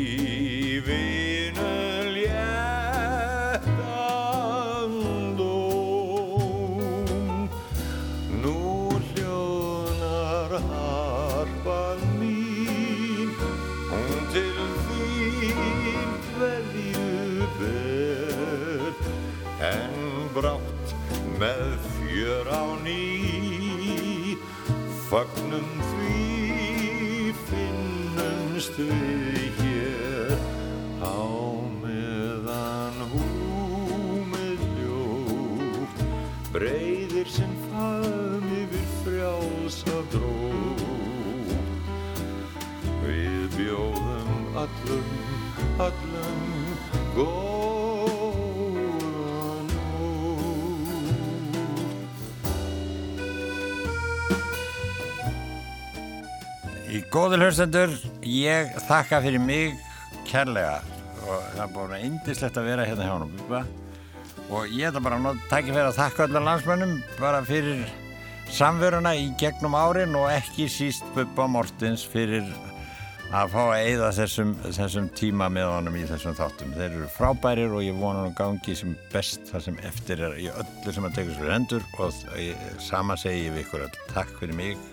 góður hlustendur, ég þakka fyrir mig kærlega og það er búin að indislegt að vera hérna hjá hann og búið og ég ætla bara að takja fyrir að þakka allar landsmönnum bara fyrir samveruna í gegnum árin og ekki síst Bubba Mortins fyrir að fá að eigða þessum, þessum tíma með honum í þessum þáttum. Þeir eru frábærir og ég vona hann gangi sem best það sem eftir er í öllu sem að tekja sér hendur og sama segi ég við ykkur all. Takk fyrir mig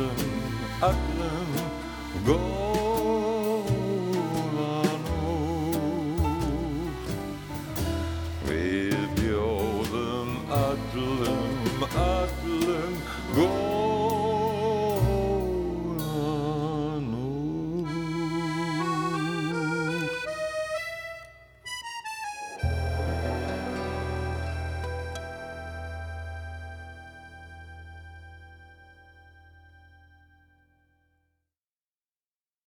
分あっ